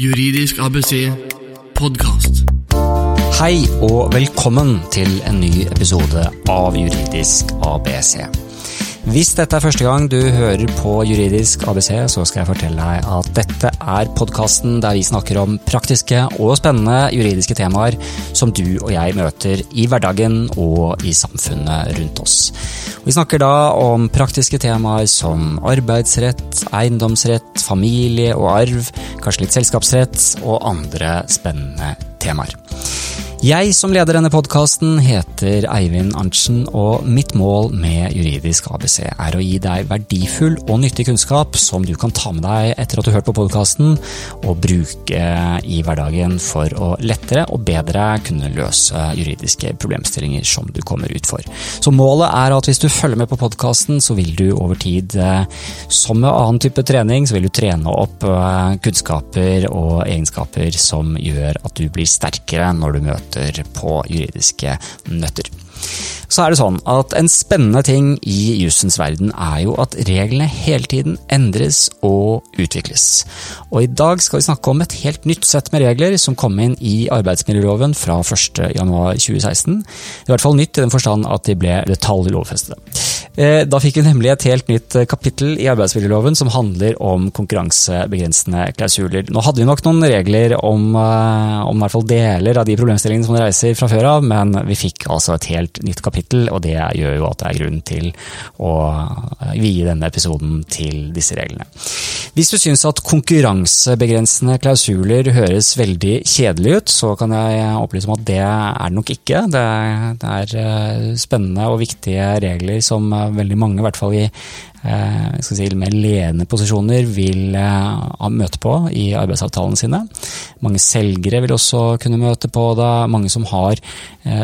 Juridisk ABC podkast. Hei og velkommen til en ny episode av Juridisk ABC. Hvis dette er første gang du hører på Juridisk ABC, så skal jeg fortelle deg at dette er podkasten der vi snakker om praktiske og spennende juridiske temaer som du og jeg møter i hverdagen og i samfunnet rundt oss. Vi snakker da om praktiske temaer som arbeidsrett, eiendomsrett, familie og arv, kanskje litt selskapsrett og andre spennende temaer. Jeg som leder denne podkasten heter Eivind Arntzen, og mitt mål med Juridisk ABC er å gi deg verdifull og nyttig kunnskap som du kan ta med deg etter at du har hørt på podkasten, og bruke i hverdagen for å lettere og bedre kunne løse juridiske problemstillinger som du kommer ut for. Så målet er at hvis du følger med på podkasten, så vil du over tid, som med annen type trening, så vil du trene opp kunnskaper og egenskaper som gjør at du blir sterkere når du møter på juridiske nøtter. Så er det sånn at En spennende ting i jussens verden er jo at reglene hele tiden endres og utvikles. Og I dag skal vi snakke om et helt nytt sett med regler som kom inn i arbeidsmiljøloven fra 1.1.2016. I hvert fall nytt i den forstand at de ble detaljlovfestede. Da fikk vi nemlig et helt nytt kapittel i arbeidsmiljøloven som handler om konkurransebegrensende klausuler. Nå hadde vi nok noen regler om, om hvert fall deler av de problemstillingene som det reiser fra før av, men vi fikk altså et helt nytt kapittel, og det gjør jo at det er grunn til å vie denne episoden til disse reglene. Hvis du syns at konkurransebegrensende klausuler høres veldig kjedelig ut, så kan jeg opplyse om at det er det nok ikke. Det er spennende og viktige regler som veldig mange, i hvert fall i si, mer ledende posisjoner vil møte på i arbeidsavtalene sine. Mange selgere vil også kunne møte på det. Mange som har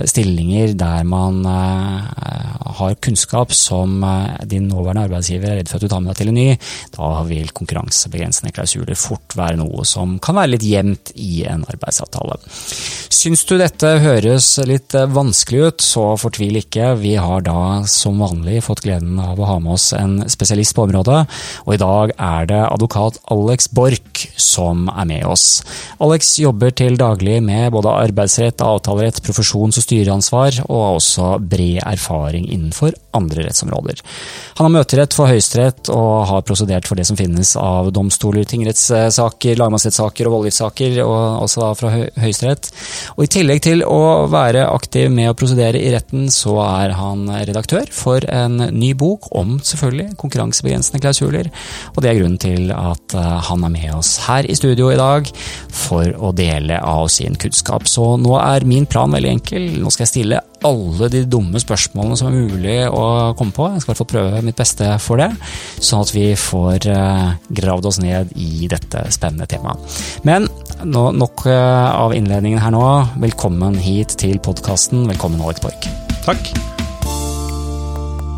stillinger der man har kunnskap som din nåværende arbeidsgiver er redd for at du tar med deg til en ny. Da vil konkurransebegrensende klausuler fort være noe som kan være litt jevnt i en arbeidsavtale. Syns du dette høres litt vanskelig ut, så fortvil ikke. Vi har da som vanlig fått gleden av å ha med oss en spesialist på området, og i dag er det advokat Alex Borch som er med oss. Alex jobber til daglig med både arbeidsrett, avtalerett, profesjons- og styreansvar, og har også bred erfaring innenfor andre rettsområder. Han har møterett for Høyesterett og har prosedert for det som finnes av domstoler, tingrettssaker, lagmannsrettssaker og voldgiftssaker, og også da fra Høyesterett. Og I tillegg til å være aktiv med å prosedere i retten, så er han redaktør for en ny bok om selvfølgelig konkurransebegrensende klausuler, og det er grunnen til at han er med oss her i studio i dag for å dele av sin kunnskap. Så nå er min plan veldig enkel. Nå skal jeg stille alle de dumme spørsmålene som er mulig å komme på. Jeg skal i hvert fall prøve mitt beste for det, sånn at vi får gravd oss ned i dette spennende temaet. Men nok av innledningen her nå. Velkommen hit til podkasten. Velkommen, Alex Borch. Takk.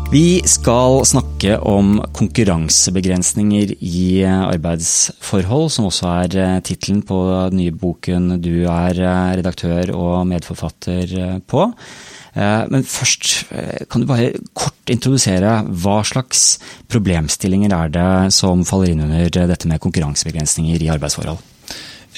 Vi skal snakke om konkurransebegrensninger i arbeidsforhold, som også er tittelen på den nye boken du er redaktør og medforfatter på. Men først, kan du bare kort introdusere hva slags problemstillinger er det som faller inn under dette med konkurransebegrensninger i arbeidsforhold?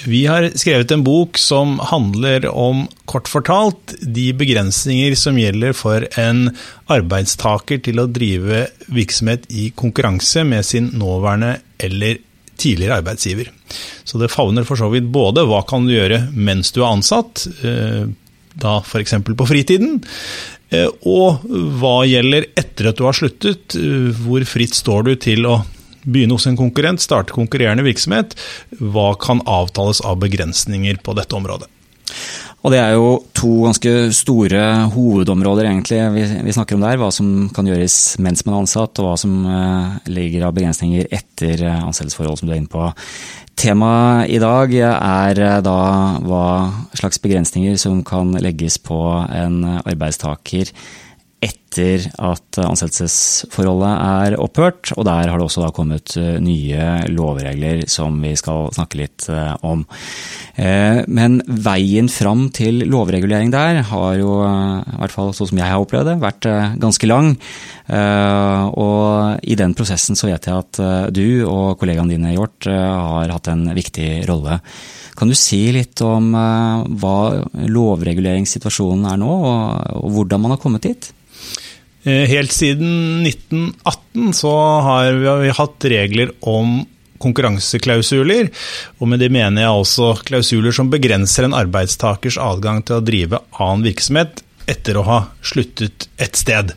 Vi har skrevet en bok som handler om, kort fortalt, de begrensninger som gjelder for en arbeidstaker til å drive virksomhet i konkurranse med sin nåværende eller tidligere arbeidsgiver. Så det favner for så vidt både hva kan du gjøre mens du er ansatt, da f.eks. på fritiden, og hva gjelder etter at du har sluttet, hvor fritt står du til å begynne hos en konkurrent, starte konkurrerende virksomhet. Hva kan avtales av begrensninger på dette området? Og Det er jo to ganske store hovedområder egentlig vi, vi, snakker om der. Hva som kan gjøres mens man er ansatt, og hva som uh, ligger av begrensninger etter uh, ansettelsesforhold, som du er inne på. Temaet i dag er uh, da hva slags begrensninger som kan legges på en arbeidstaker etter at ansettelsesforholdet er opphørt. Og der har det også kommet eh, nye lovregler som vi skal snakke litt eh, om. Eh, men veien fram til lovregulering der har jo, i hvert fall sånn som jeg har opplevd det, vært ganske lang. Og i den prosessen så vet jeg at du og kollegaene dine, Hjort, har hatt en viktig rolle. Kan du si litt om hva lovreguleringssituasjonen er nå, og hvordan man har kommet dit? Eh, helt siden 1918 så har vi hatt regler om konkurranseklausuler, og med det mener jeg også klausuler som begrenser en arbeidstakers adgang til å drive annen virksomhet etter å ha sluttet et sted.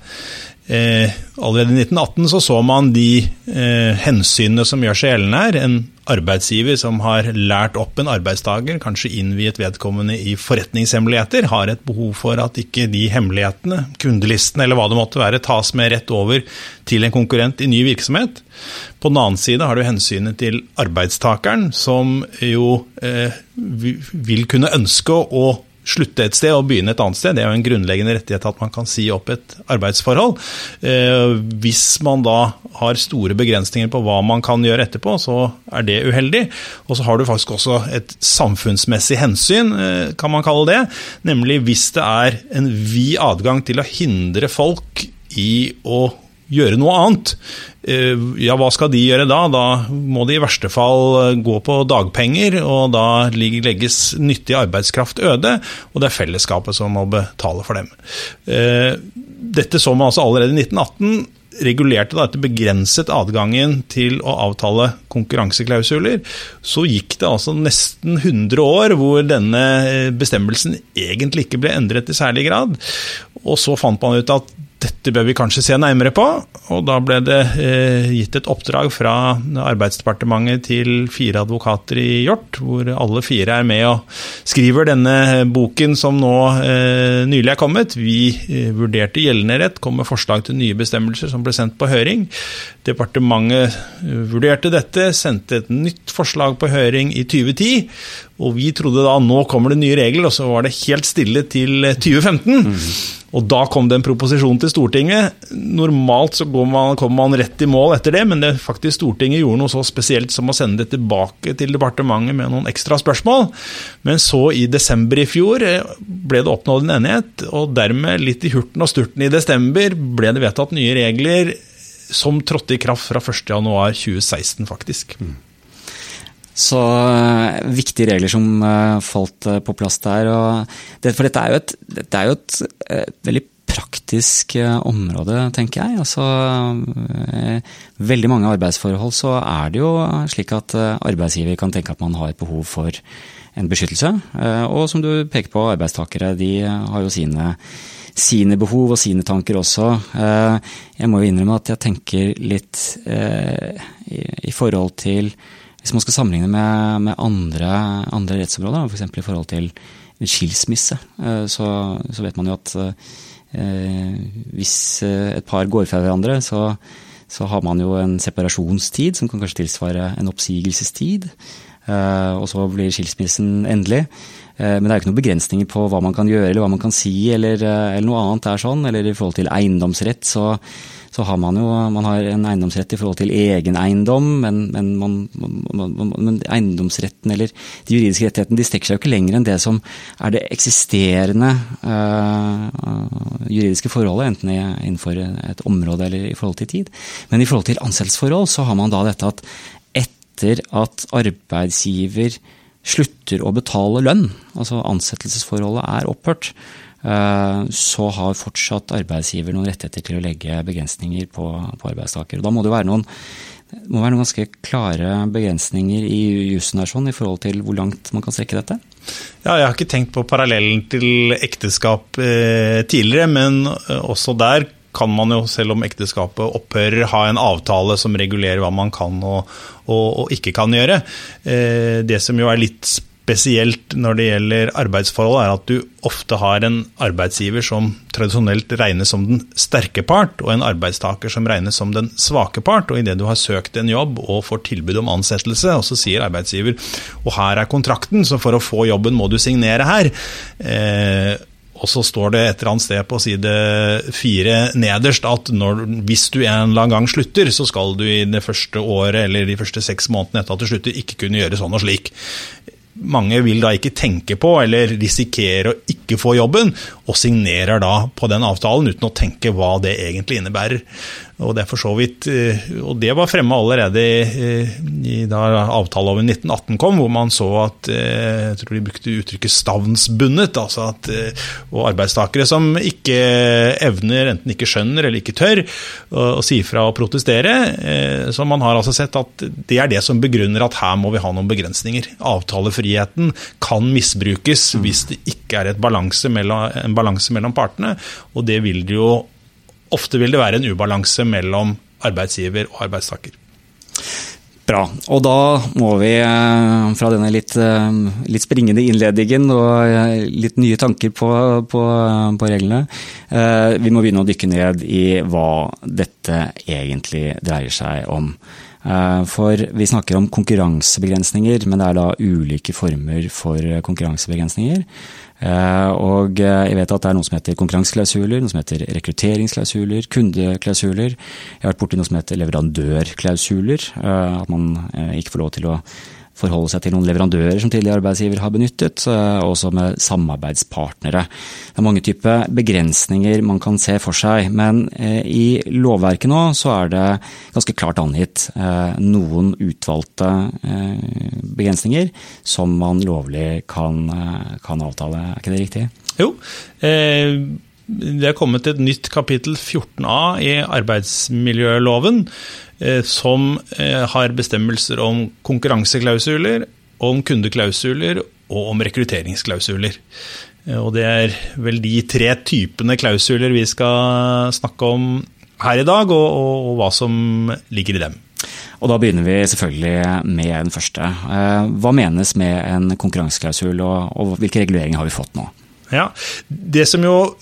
Eh, allerede i 1918 så, så man de eh, hensynene som gjør seg gjeldende her. En arbeidsgiver som har lært opp en arbeidstaker, kanskje innviet vedkommende i forretningshemmeligheter, har et behov for at ikke de hemmelighetene, kundelistene eller hva det måtte være, tas med rett over til en konkurrent i ny virksomhet. På den annen side har du hensynet til arbeidstakeren, som jo eh, vil kunne ønske å slutte et sted og begynne et annet sted. Det er jo en grunnleggende rettighet at man kan si opp et arbeidsforhold. Eh, hvis man da har store begrensninger på hva man kan gjøre etterpå, så er det uheldig. Og så har du faktisk også et samfunnsmessig hensyn, eh, kan man kalle det. Nemlig hvis det er en vid adgang til å hindre folk i å gjøre noe annet. Eh, ja, hva skal de gjøre da? Da må de i verste fall eh, gå på dagpenger, og da legges nyttig arbeidskraft øde, og det er fellesskapet som må betale for dem. Eh, dette så man altså allerede i 1918 regulerte da, etter begrenset adgangen til å avtale konkurranseklausuler, så gikk det altså nesten 100 år hvor denne bestemmelsen egentlig ikke ble endret i særlig grad. Og så fant man ut at dette bør vi kanskje se nærmere på. Og da ble det eh, gitt et oppdrag fra Arbeidsdepartementet til fire advokater i Hjort, hvor alle fire er med og skriver denne boken som nå eh, nylig er kommet. Vi eh, vurderte gjeldende rett, kom med forslag til nye bestemmelser som ble sendt på høring. Departementet eh, vurderte dette, sendte et nytt forslag på høring i 2010. Og vi trodde da nå kommer det nye regler, og så var det helt stille til 2015. Mm. Og da kom det en proposisjon til Stortinget. Normalt så man, kommer man rett i mål etter det, men det faktisk Stortinget gjorde noe så spesielt som å sende det tilbake til departementet med noen ekstra spørsmål. Men så i desember i fjor eh, ble det oppnådd en enighet, og dermed, litt i hurten og sturten i desember, ble det vedtatt nye regler som trådte i kraft fra 1.1.2016, faktisk. Mm. Så uh, viktige regler som uh, falt uh, på plass der. Det, for dette er jo et, er jo et veldig praktisk område, tenker jeg. Altså, veldig mange arbeidsforhold så er det jo slik at arbeidsgiver kan tenke at man har et behov for en beskyttelse. Og som du peker på, arbeidstakere de har jo sine sine behov og sine tanker også. Jeg må jo innrømme at jeg tenker litt i forhold til hvis man skal sammenligne med, med andre, andre, rettsområder, f.eks. For i forhold til skilsmisse, eh, så, så, vet man jo at eh, hvis eh, et par går fra hverandre, så, så, har man jo en separasjonstid som kan kanskje tilsvare en oppsigelsestid. Eh, og så blir skilsmissen endelig. Eh, men det er jo ikke noen begrensninger på hva man kan gjøre eller hva man kan si eller, eh, eller noe annet er sånn. Eller i forhold til eiendomsrett, så så har man jo man har en eiendomsrett i forhold til egen eiendom, men, men, man, man, men eiendomsretten eller de juridiske rettighetene de strekker seg jo ikke lenger enn det som er det eksisterende øh, juridiske forholdet, enten innenfor et område eller i forhold til tid. Men i forhold til ansettelsesforhold så har man da dette at etter at arbeidsgiver slutter å betale lønn, altså ansettelsesforholdet er opphørt, så har fortsatt arbeidsgiver noen rettigheter til å legge begrensninger på, på arbeidstaker. Og da må det være noen, må være noen ganske klare begrensninger i jussen her sånn, i forhold til hvor langt man kan strekke dette? Ja, jeg har ikke tenkt på parallellen til ekteskap eh, tidligere, men eh, også der kan man jo, selv om ekteskapet opphører, ha en avtale som regulerer hva man kan og, og, og ikke kan gjøre. Eh, det som jo er litt spennende spesielt når det gjelder arbeidsforhold, er at du ofte har en arbeidsgiver som tradisjonelt regnes som den sterke part, og en arbeidstaker som regnes som den svake part. Og idet du har søkt en jobb og får tilbud om ansettelse, og så sier arbeidsgiver og her er kontrakten, så for å få jobben må du signere her. Eh, og så står det et eller annet sted på side fire nederst at når, hvis du en eller annen gang slutter, så skal du i det første året eller de første seks månedene etter at du slutter, ikke kunne gjøre sånn og slik mange vil da ikke tenke på eller risikerer å ikke få jobben, og signerer da på den avtalen uten å tenke hva det egentlig innebærer. Og det, vidt, eh, og det var fremme allerede i, da avtaleloven 1918 kom, hvor man så at eh, jeg tror de brukte uttrykket 'stavnsbundet'. altså at, eh, Og arbeidstakere som ikke evner, enten ikke skjønner eller ikke tør å si fra og protestere. Så man har altså sett at det er det som begrunner at her må vi ha noen begrensninger. Avtalefriheten kan misbrukes hvis det ikke er balanse mellom, en balanse mellom partene, og det vil det jo ofte vil det være en ubalanse mellom arbeidsgiver og arbeidstaker. Bra. Og da må vi eh, fra denne litt, eh, litt springende innledningen og eh, litt nye tanker på, på, på, reglene, vi må begynne å dykke ned i hva dette egentlig dreier seg om. For vi snakker om konkurransebegrensninger, men det er da ulike former for konkurransebegrensninger. Eh, og eh, jeg vet at det er noe som heter konkurranseklausuler, noe som heter rekrutteringsklausuler, kundeklausuler. Jeg har vært borti noe som heter leverandørklausuler. Eh, at man ikke får lov til å forholde seg til noen leverandører som tidligere arbeidsgiver har benyttet, eh, også med samarbeidspartnere. Det er mange typer begrensninger man kan se for seg, men eh, i lovverket nå så er det ganske klart angitt eh, noen utvalgte begrensninger som man lovlig kan, kan avtale. Er ikke det riktig? Jo. det er kommet et nytt kapittel 14a i arbeidsmiljøloven som eh, har bestemmelser om konkurranseklausuler, om kundeklausuler og om rekrutteringsklausuler. Eh, og det er vel de tre typene klausuler vi skal snakke om her i dag, og, og, og hva som ligger i dem. Og Da begynner vi selvfølgelig med den første. Hva menes med en konkurranseklausul, og, og hvilke reguleringer har vi fått nå? Ja, Det som jo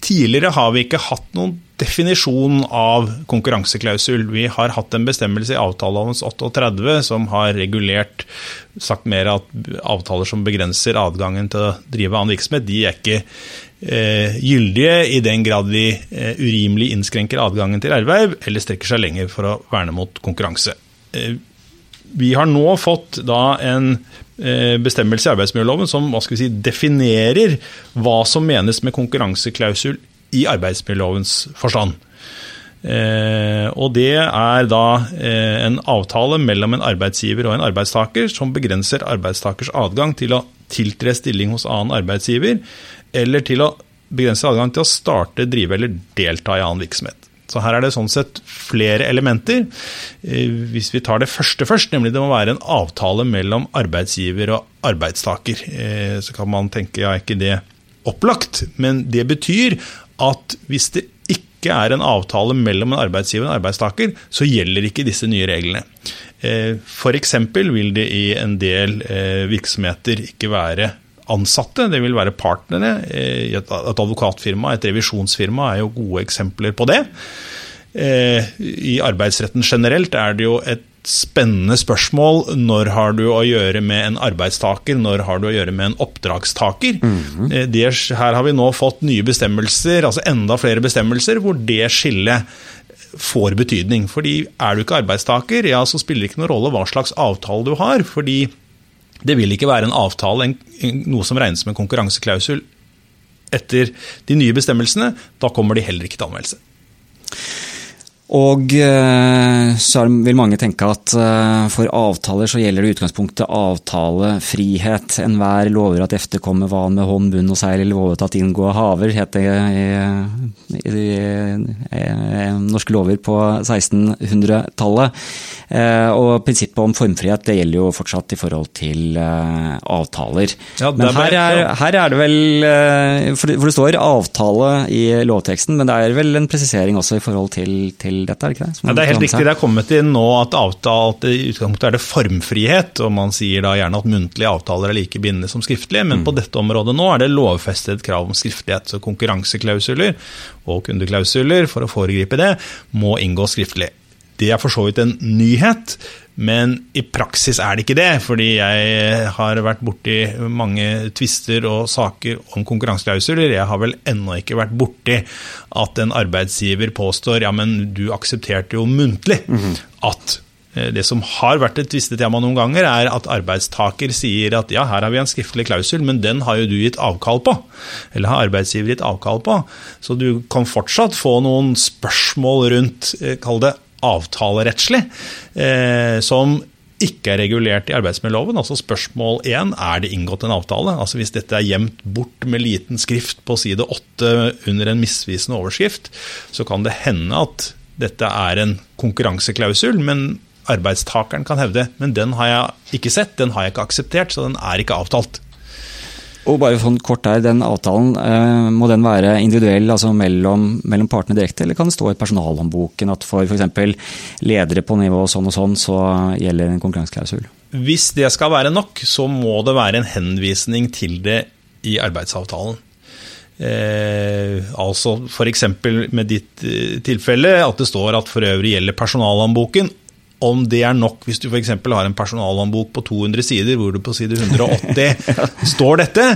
Tidligere har vi ikke hatt noen definisjon av konkurranseklausul. Vi har hatt en bestemmelse i avtalelovens 38 som har regulert sagt mer at avtaler som begrenser adgangen til å drive annen virksomhet, de er ikke eh, gyldige i den grad de eh, urimelig innskrenker adgangen til erverv eller strekker seg lenger for å verne mot konkurranse. Eh, vi har nå fått da en eh, bestemmelse i arbeidsmiljøloven som hva skal vi si, definerer hva som menes med konkurranseklausul i arbeidsmiljølovens forstand. Eh, og det er da eh, en avtale mellom en arbeidsgiver og en arbeidstaker som begrenser arbeidstakers adgang til å tiltre stilling hos annen arbeidsgiver, eller til å begrense adgang til å starte, drive eller delta i annen virksomhet. Så her er det sånn sett flere elementer. Eh, hvis vi tar det første først, nemlig det må være en avtale mellom arbeidsgiver og arbeidstaker, så kan man tenke ja, ikke det opplagt, men det betyr at hvis det ikke er en avtale mellom en arbeidsgiver og en arbeidstaker, så gjelder ikke disse nye reglene. Eh, F.eks. vil det i en del eh, virksomheter ikke være ansatte, det vil være partnere. Eh, et advokatfirma, et revisjonsfirma er jo gode eksempler på det. I arbeidsretten generelt er det jo et spennende spørsmål. Når har du å gjøre med en arbeidstaker, når har du å gjøre med en oppdragstaker? Mm -hmm. det, her har vi nå fått nye bestemmelser, altså enda flere bestemmelser, hvor det skillet får betydning. Fordi er du ikke arbeidstaker, ja, så spiller det ikke noen rolle hva slags avtale du har. fordi det vil ikke være en avtale, en, noe som regnes som en konkurranseklausul etter de nye bestemmelsene. Da kommer de heller ikke til anmeldelse. Og eh, så vil mange tenke at eh, for avtaler så gjelder det i utgangspunktet avtalefrihet. Enhver lover at efterkomme hva med hånd, bunn og seil lovet at inngå haver, het det i, i, i, i, norske lover på 1600-tallet. Eh, og prinsippet om formfrihet det gjelder jo fortsatt i forhold til avtaler. Ja, men her er, her er, det vel For det står avtale i lovteksten, men det er vel en presisering også i forhold til, til til dette, er det ikke det? Ja, det er helt riktig. Det er kommet inn nå at avtale, i utgangspunktet er det formfrihet, og man sier da gjerne at muntlige avtaler er like bindende som skriftlige, men mm. på dette området nå er det lovfestet krav om skriftlighet. Så konkurranseklausuler og kundeklausuler, for å foregripe det, må inngå skriftlig. Det er for så vidt en nyhet, men i praksis er det ikke det. Fordi jeg har vært borti mange tvister og saker om konkurranseklausuler. Jeg har vel ennå ikke vært borti at en arbeidsgiver påstår ja, men du aksepterte jo muntlig at eh, det som har vært et tvistetema noen ganger, er at arbeidstaker sier at ja, her har vi en skriftlig klausul, men den har jo du gitt avkall på. Eller har arbeidsgiver gitt avkall på. Så du kan fortsatt få noen spørsmål rundt, eh, kall det avtalerettslig, eh, som ikke er regulert i arbeidsmiljøloven. Altså Spørsmål én er det inngått en avtale. Altså Hvis dette er gjemt bort med liten skrift på side åtte under en misvisende overskrift, så kan det hende at dette er en konkurranseklausul, men arbeidstakeren kan hevde men den har jeg ikke sett, den har jeg ikke akseptert, så den er ikke avtalt. Og bare sånn kort der, den avtalen, eh, Må den være individuell altså mellom, mellom, partene direkte, eller kan det stå i personalhåndboken at for f.eks. ledere på nivå sånn og sånn, så gjelder en konkurranseklausul? Hvis det skal være nok, så må det være en henvisning til det i arbeidsavtalen. Eh, altså F.eks. med ditt eh, tilfelle at det står at for øvrig gjelder personalhåndboken om det er nok hvis du f.eks. har en personalhåndbok på 200 sider, hvor det på side 180 står dette,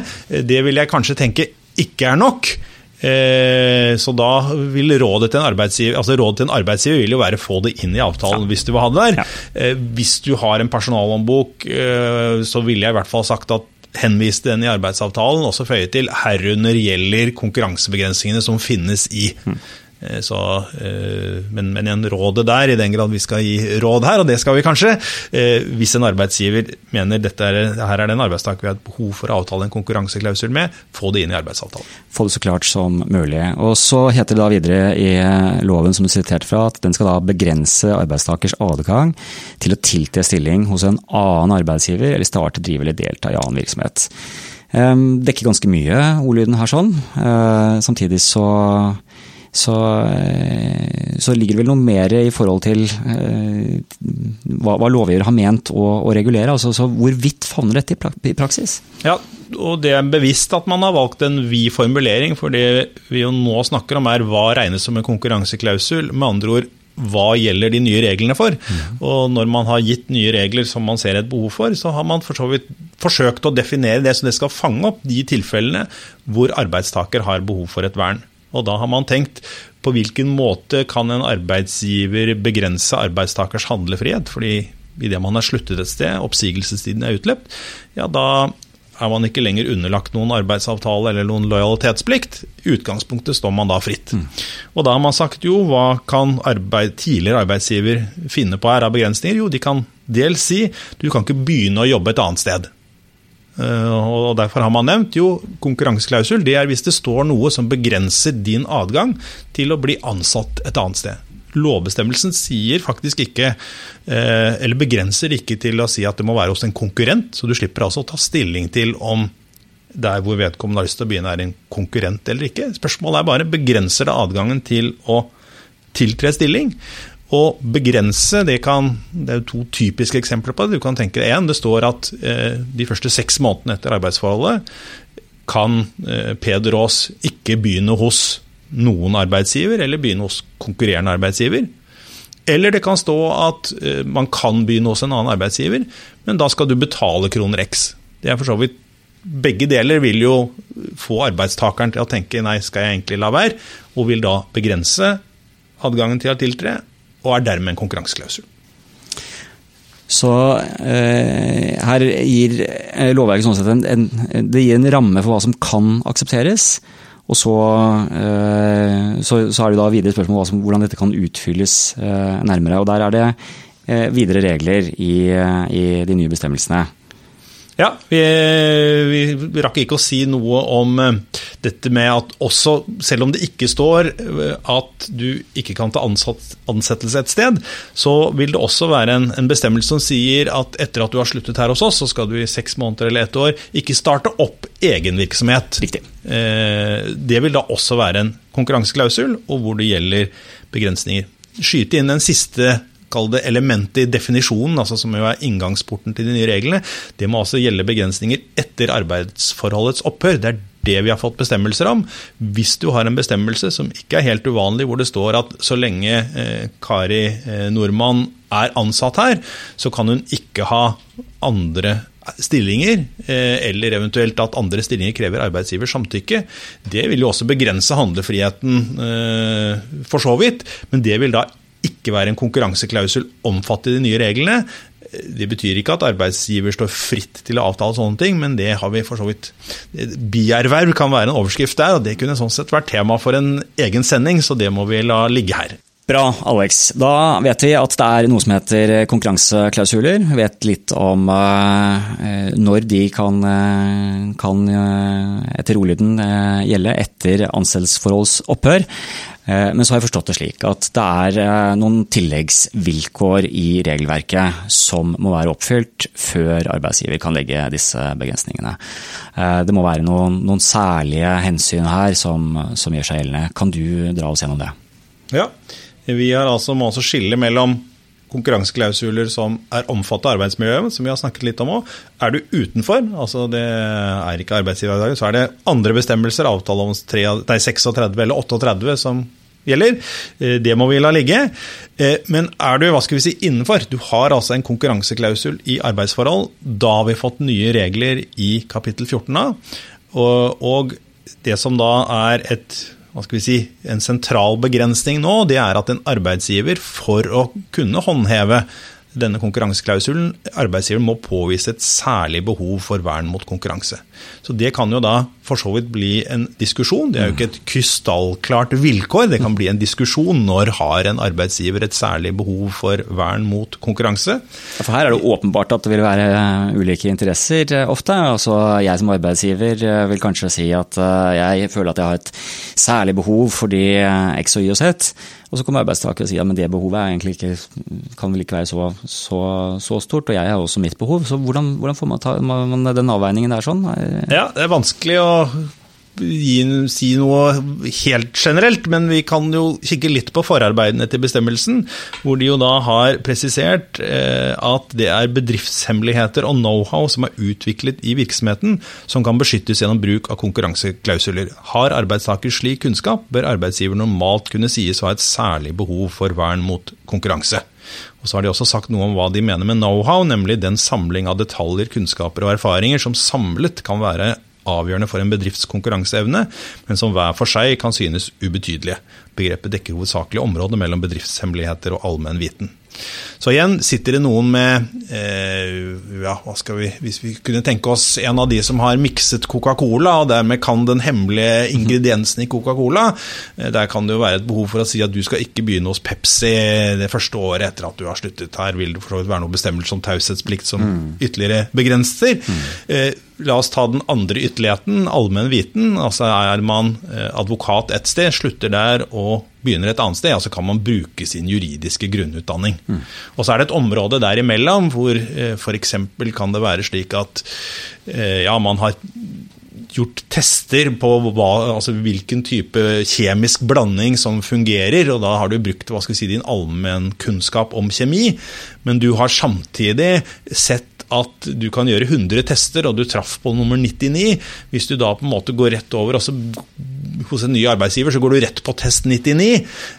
det vil jeg kanskje tenke ikke er nok. Eh, så da vil rådet til en arbeidsgiver altså rådet til en arbeidsgiver vil jo være få det inn i avtalen hvis du vil ha det der. Ja. hvis du har en personalhåndbok, eh, så ville jeg i hvert fall sagt at henvise den i arbeidsavtalen, også føye til herunder gjelder konkurransebegrensningene som finnes i. Eh, så, eh, men, men igjen, rådet der, i den grad vi skal gi råd her, og det skal vi kanskje, eh, hvis en arbeidsgiver mener dette er, her er det en arbeidstaker vi har behov for å avtale en konkurranseklausul med, få det inn i arbeidsavtalen. Få det så klart som mulig. Og Så heter det da videre i loven som du siterte fra, at den skal da begrense arbeidstakers adgang til å tiltre stilling hos en annen arbeidsgiver eller starte, drive eller delta i annen virksomhet. Dekker ganske mye, ordlyden her sånn. Samtidig så så, eh, så, ligger det vel noe mer i forhold til eh, hva, hva lovgiver har ment å, å regulere. Altså, så Hvorvidt favner dette i, praksis? Ja, og Det er bevisst at man har valgt en vid formulering. For det vi jo nå snakker om er hva regnes som en konkurranseklausul. Med andre ord, hva gjelder de nye reglene for? Mm. Og når man har gitt nye regler som man ser et behov for, så har man for så vidt forsøkt å definere det så det skal fange opp de tilfellene hvor arbeidstaker har behov for et vern. Og da har man tenkt på hvilken måte kan en arbeidsgiver begrense arbeidstakers handlefrihet? Fordi idet man har sluttet et sted, oppsigelsestiden er utløpt, ja da er man ikke lenger underlagt noen arbeidsavtale eller noen lojalitetsplikt. I utgangspunktet står man da fritt. Mm. Og da har man sagt jo, hva kan arbeid, tidligere arbeidsgiver finne på her av begrensninger? Jo, de kan dels si du kan ikke begynne å jobbe et annet sted. Eh, og Derfor har man nevnt jo konkurranseklausul. Det er hvis det står noe som begrenser din adgang til å bli ansatt et annet sted. Lovbestemmelsen sier faktisk ikke, eh, eller begrenser ikke til å si at det må være hos en konkurrent, så du slipper altså å ta stilling til om der hvor vedkommende har lyst til å begynne er en konkurrent eller ikke. Spørsmålet er bare begrenser det adgangen til å tiltre stilling. Og begrense, det, kan, det er to typiske eksempler på det. Du kan tenke deg en, Det står at eh, de første seks månedene etter arbeidsforholdet kan eh, Peder Aas ikke begynne hos noen arbeidsgiver, eller begynne hos konkurrerende arbeidsgiver. Eller det kan stå at eh, man kan begynne hos en annen arbeidsgiver, men da skal du betale kroner x. Det er for så vidt begge deler vil jo få arbeidstakeren til å tenke nei, skal jeg egentlig la være, og vil da begrense adgangen til å tiltre, og er dermed en konkurranseklausul. Så eh, her gir eh, lovverket sånn sett en, en, det gir en ramme for hva som kan aksepteres. Og så, eh, så, så er det da videre spørsmål om hvordan dette kan utfylles eh, nærmere. Og der er det eh, videre regler i, eh, i de nye bestemmelsene. Ja, vi, vi, rakk ikke å si noe om eh, dette med at også, selv om det ikke står eh, at du ikke kan ta ansatt, ansettelse et sted, så vil det også være en, en, bestemmelse som sier at etter at du har sluttet her hos oss, så skal du i seks måneder eller ett år ikke starte opp egen virksomhet. Riktig. Eh, det vil da også være en konkurranseklausul, og hvor det gjelder begrensninger. Skyte inn den siste kall det elementet i definisjonen, altså som jo er inngangsporten til de nye reglene, det må altså gjelde begrensninger etter arbeidsforholdets opphør. Det er det vi har fått bestemmelser om. Hvis du har en bestemmelse som ikke er helt uvanlig, hvor det står at så lenge eh, Kari eh, Nordmann er ansatt her, så kan hun ikke ha andre stillinger, eh, eller eventuelt at andre stillinger krever arbeidsgivers samtykke. Det vil jo også begrense handlefriheten for så vidt, men det vil da ikke være en konkurranseklausul omfattet i de nye reglene. Det betyr ikke at arbeidsgiver står fritt til å avtale sånne ting, men det har vi for så vidt. Bierverv kan være en overskrift der, og det kunne sånn sett vært tema for en egen sending, så det må vi la ligge her. Bra, Alex. Da vet vi at det er noe som heter konkurranseklausuler. Vi vet litt om uh, når de kan, uh, kan uh, etter ordlyden gjelde etter ansettelsesforholds opphør. Men så har jeg forstått det slik at det er noen tilleggsvilkår i regelverket som må være oppfylt før arbeidsgiver kan legge disse begrensningene. Det må være noen, noen særlige hensyn her som, som gjør seg gjeldende. Kan du dra oss gjennom det? Ja, vi altså, må også skille mellom konkurranseklausuler som er omfattet av arbeidsmiljøet, som vi har snakket litt om òg. Er du utenfor, altså det er ikke arbeidsgiver i dag, så er det andre bestemmelser, avtale om 36 eller 38 som gjelder. Eh, det må vi la ligge. Eh, men er du hva skal vi si, innenfor, du har altså en konkurranseklausul i arbeidsforhold, da har vi fått nye regler i kapittel 14 a. Og det som da er et hva skal vi si, en sentral begrensning nå, det er at en arbeidsgiver for å kunne håndheve denne konkurranseklausulen, arbeidsgiver må påvise et særlig behov for vern mot konkurranse. Så Det kan jo da for så vidt bli en diskusjon. Det er jo ikke et krystallklart vilkår. Det kan bli en diskusjon når har en arbeidsgiver et særlig behov for vern mot konkurranse. For Her er det åpenbart at det vil være eh, ulike interesser eh, ofte. Altså, jeg som arbeidsgiver eh, vil kanskje si at jeg føler at jeg har et særlig behov fordi X og Y og Z. Og så kommer arbeidstaker og sier at ja, det behovet ikke, kan vel ikke være så, så, så, stort, og jeg har også mitt behov. Så hvordan, hvordan får man, ta, man den avveiningen der sånn? Ja, det er vanskelig å gi, si noe helt generelt, men vi kan jo kikke litt på forarbeidene til bestemmelsen, hvor de jo da har presisert eh, at det er bedriftshemmeligheter og know-how som er utviklet i virksomheten, som kan beskyttes gjennom bruk av konkurranseklausuler. Har arbeidstaker slik kunnskap, bør arbeidsgiver normalt kunne sies å ha et særlig behov for vern mot konkurranse. Og så har de også sagt noe om hva de mener med know-how, nemlig den samling av detaljer, kunnskaper og erfaringer som samlet kan være avgjørende for en bedrifts konkurranseevne, men som hver for seg kan synes ubetydelige. Begrepet dekker hovedsakelig området mellom bedriftshemmeligheter og allmenn viten. Så igjen sitter det noen med eh, ja, hva skal vi, Hvis vi kunne tenke oss en av de som har mikset Coca-Cola, og dermed kan den hemmelige ingrediensen i Coca-Cola, eh, der kan det jo være et behov for å si at du skal ikke begynne hos Pepsi det første året etter at du har sluttet. Her vil det for så vidt være noen bestemmelse om taushetsplikt som mm. ytterligere begrenser. Mm. Eh, la oss ta den andre ytterligheten, allmenn viten. Altså er man eh, advokat et sted, slutter der og begynner et annet sted, ja, så kan man bruke sin juridiske grunnutdanning. Mm. Og så er det et område derimellom hvor eh, f.eks. kan det være slik at eh, ja, man har gjort tester på hva, altså hvilken type kjemisk blanding som fungerer, og da har du brukt hva skal si, din allmennkunnskap om kjemi, men du har samtidig sett at du kan gjøre 100 tester, og du traff på nummer 99. Hvis du da på en måte går rett over altså, hos en ny arbeidsgiver, så går du rett på test 99.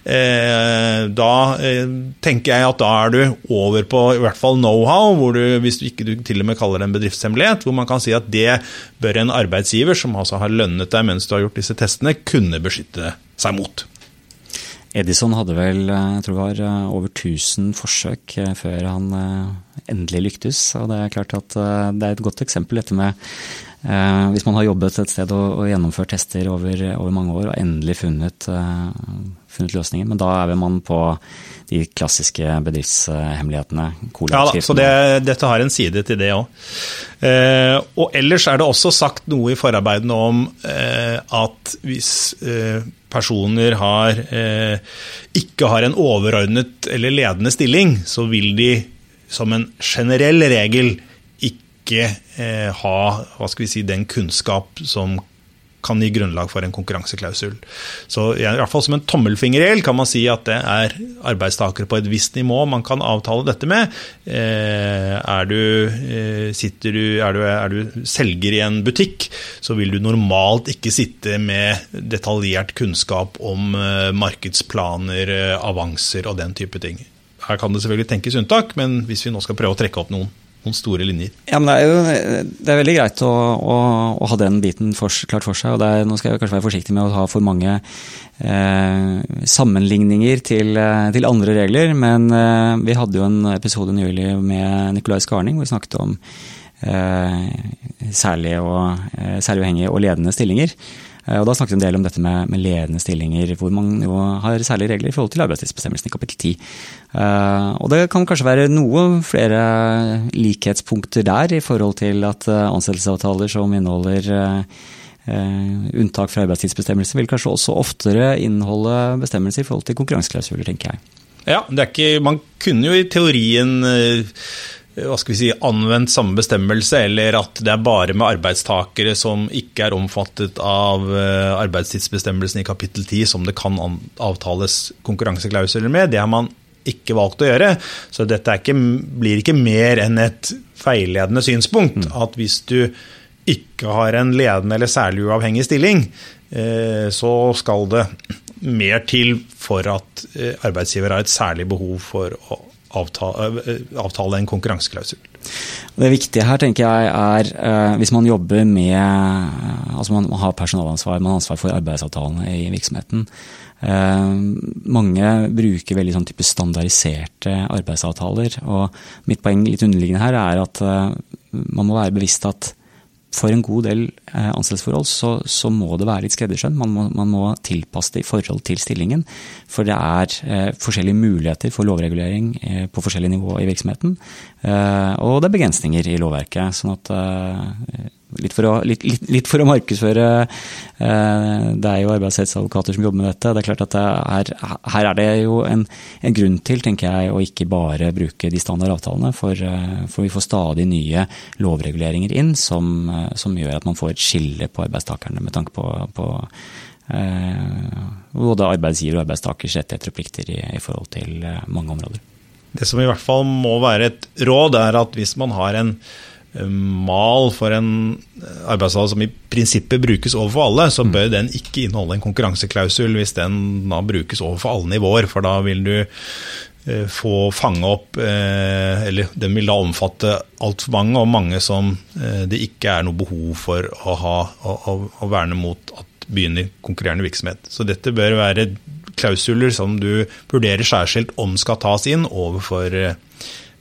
Eh, da eh, tenker jeg at da er du over på i hvert fall know-how, hvor du, hvis du ikke du til og med kaller det en bedriftshemmelighet, hvor man kan si at det bør en arbeidsgiver som altså har lønnet deg mens du har gjort disse testene, kunne beskytte seg mot. Edison hadde vel eh, jeg tror det var over 1000 forsøk før han endelig lyktes. Og det er klart at det er et godt eksempel dette med hvis man har jobbet et sted og, og gjennomført tester over, over, mange år og endelig funnet, funnet løsninger. Men da er man på de klassiske bedriftshemmelighetene. Ja da, så det, dette har en side til det òg. Eh, og ellers er det også sagt noe i forarbeidene om eh, at hvis eh, personer har, eh, ikke har en overordnet eller ledende stilling, så vil de som en generell regel ikke eh, ha hva skal vi si, den kunnskap som kan gi grunnlag for en konkurranseklausul. Så i hvert fall som en tommelfingerregel kan man si at det er arbeidstakere på et visst nivå man kan avtale dette med. Eh, er du, eh, du, er du, er du selger i en butikk, så vil du normalt ikke sitte med detaljert kunnskap om eh, markedsplaner, avanser og den type ting. Her kan det selvfølgelig tenkes unntak, men hvis vi nå skal prøve å trekke opp noen noen store linjer. Ja, men Det er jo det er veldig greit å, å, å ha den biten for, klart for seg. og er, Nå skal jeg kanskje være forsiktig med å ha for mange eh, sammenligninger til, eh, til, andre regler. Men eh, vi hadde jo en episode nylig med Nicolai Skarning hvor vi snakket om eh, særlig, og, eh, særlig og ledende stillinger. Eh, og Da snakket vi en del om dette med, med ledende stillinger, hvor man jo har særlige regler i forhold til arbeidstidsbestemmelsen i kapittel 10. Eh, og det kan kanskje være noe flere likhetspunkter der, i forhold til at eh, ansettelsesavtaler som inneholder unntak fra arbeidstidsbestemmelser, vil kanskje også oftere inneholde bestemmelser i forhold til konkurranseklausuler, tenker jeg. Ja, ikke, man kunne jo i teorien hva skal vi si, anvendt samme bestemmelse, eller at det er bare med arbeidstakere som ikke er omfattet av eh, arbeidstidsbestemmelsen i kapittel 10 som det kan avtales konkurranseklausuler med. Det har man ikke valgt å gjøre. Så dette ikke, blir ikke mer enn et feiledende synspunkt. Mm. At hvis du ikke har en ledende eller særlig uavhengig stilling, eh, så skal det mer til for at eh, arbeidsgiver har et særlig behov for å avtale, eh, avtale en konkurranseklausul. Det viktige her tenker jeg er eh, hvis man jobber med altså Man har personalansvar, man har ansvar for arbeidsavtalene i virksomheten. Eh, mange bruker veldig sånn type standardiserte arbeidsavtaler. og Mitt poeng litt underliggende her er at man må være bevisst at for en god del eh, ansettelsesforhold så, så, må det være litt skreddersøm. Man, man, må tilpasse det i forhold til stillingen. For det er eh, forskjellige muligheter for lovregulering eh, på forskjellige nivå i virksomheten. Eh, og det er begrensninger i lovverket. sånn at eh, litt for å, litt, litt, litt for å markedsføre Det er jo arbeidsrettsadvokater som jobber med dette. det er klart at er, Her er det jo en, en, grunn til tenker jeg, å ikke bare bruke de standard avtalene. For, eh, for, vi får stadig nye lovreguleringer inn som, eh, som, gjør at man får et skille på arbeidstakerne med tanke på, på eh, både arbeidsgiver og arbeidstakers rettigheter og plikter i, i forhold til eh, mange områder. Det som i hvert fall må være et råd, er at hvis man har en mal for en arbeidsavtale som i prinsippet brukes overfor alle, så bør den ikke inneholde en konkurranseklausul hvis den da brukes overfor alle nivåer. For da vil du eh, få fange opp eh, Eller den vil da omfatte altfor mange, og mange som eh, det ikke er noe behov for å, ha, å, å verne mot at begynner konkurrerende virksomhet. Så dette bør være klausuler som du vurderer særskilt om skal tas inn overfor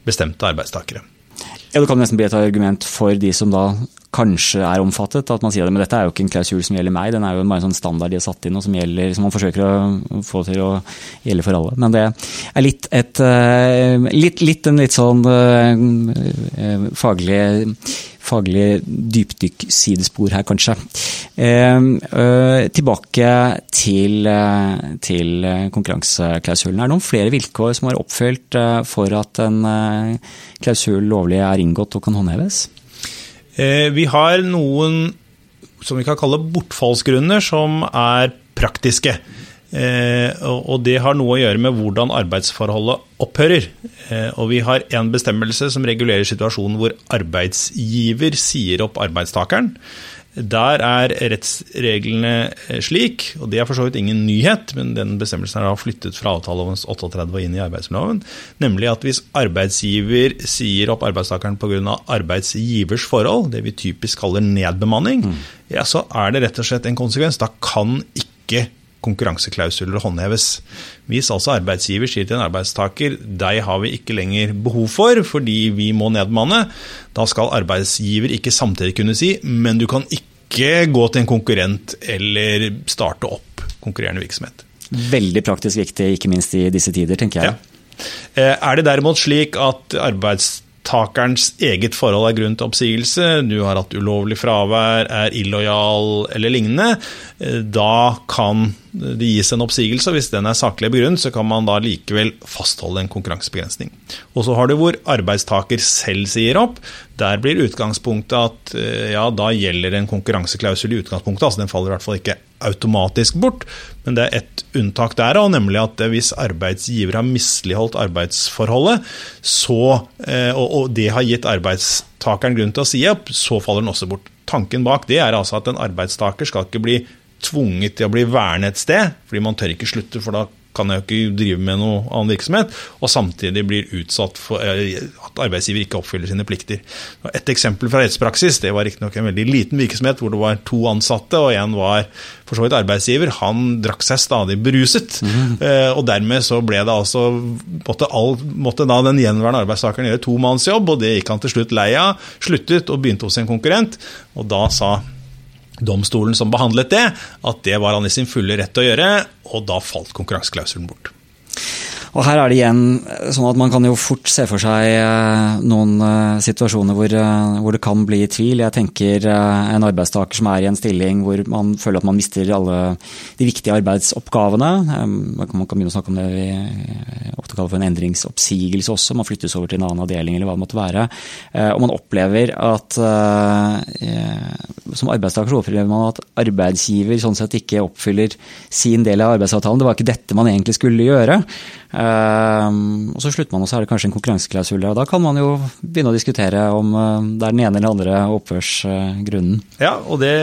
bestemte arbeidstakere. Ja, Det kan nesten bli et argument for de som da kanskje er omfattet. At man sier at dette er jo ikke en klausul som gjelder meg, den er jo bare en sånn standard de har satt inn og som, gjelder, som man forsøker å få til å gjelde for alle. Men det er litt et eh, litt, litt en litt sånn uh, faglig faglig dypdykk-sidespor her, kanskje. Eh, øh, tilbake til, til konkurranseklausulen. Er det noen flere vilkår som er oppfylt for at en klausul lovlig er inngått og kan håndheves? Eh, vi har noen som vi kan kalle bortfallsgrunner, som er praktiske. Eh, og det har noe å gjøre med hvordan arbeidsforholdet opphører. Eh, og vi har en bestemmelse som regulerer situasjonen hvor arbeidsgiver sier opp arbeidstakeren. Der er rettsreglene eh, slik, og det er for så vidt ingen nyhet, men den bestemmelsen er flyttet fra avtalelovens 38 og inn i arbeidsmiljøloven, nemlig at hvis arbeidsgiver sier opp arbeidstakeren pga. arbeidsgivers forhold, det vi typisk kaller nedbemanning, mm. ja, så er det rett og slett en konsekvens. Da kan ikke konkurranseklausuler håndheves. Hvis altså arbeidsgiver sier til en arbeidstaker deg har vi ikke lenger behov for fordi vi må nedmanne, da skal arbeidsgiver ikke samtidig kunne si men du kan ikke gå til en konkurrent eller starte opp konkurrerende virksomhet. Veldig praktisk viktig, ikke minst i disse tider, tenker jeg. Ja. Eh, er det derimot slik at arbeidstakerens eget forhold er grunn til oppsigelse, du har hatt ulovlig fravær, er illojal eller lignende, eh, da kan det gis en oppsigelse, og hvis den er saklig begrunnet, så kan man da likevel fastholde en konkurransebegrensning. Og så har du hvor arbeidstaker selv sier opp. Der blir utgangspunktet at eh, ja, da gjelder en konkurranseklausul i utgangspunktet, altså den faller i hvert fall ikke automatisk bort, men det er et unntak der òg, nemlig at hvis arbeidsgiver har misligholdt arbeidsforholdet, så, eh, og det har gitt arbeidstakeren grunn til å si opp, så faller den også bort. Tanken bak det er altså at en arbeidstaker skal ikke bli tvunget til å bli værende et sted, fordi man tør ikke slutte, for da kan jeg ikke drive med noe annen virksomhet, og samtidig blir utsatt for eh, at arbeidsgiver ikke oppfyller sine plikter. Et eksempel fra rettspraksis, det var riktignok en veldig liten virksomhet hvor det var to ansatte, og en var for så vidt arbeidsgiver. Han drakk seg stadig beruset, mm. og dermed så ble det altså måtte, all, måtte da den gjenværende arbeidstakeren gjøre tomannsjobb, og det gikk han til slutt lei av, sluttet og begynte hos en konkurrent, og da sa domstolen som behandlet det, at det var han i sin fulle rett til å gjøre, og da falt konkurranseklausulen bort. Og her er det igjen sånn at man kan jo fort se for seg eh, noen eh, situasjoner hvor, eh, hvor, det kan bli tvil. Jeg tenker en arbeidstaker som er i en stilling hvor man føler at man mister alle de viktige arbeidsoppgavene. Man kan begynne å snakke om det vi ofte kaller for en endringsoppsigelse også. Man flyttes over til en annen avdeling eller hva det måtte være. Og man opplever at som arbeidstaker så opplever man at arbeidsgiver sånn sett ikke oppfyller sin del av arbeidsavtalen. Det var ikke dette man egentlig skulle gjøre. Ehm, og så slutter man, og så er det kanskje en konkurranseklausul. Og da kan man jo begynne å diskutere om eh, det er den ene eller andre opphørsgrunnen. Ja, og det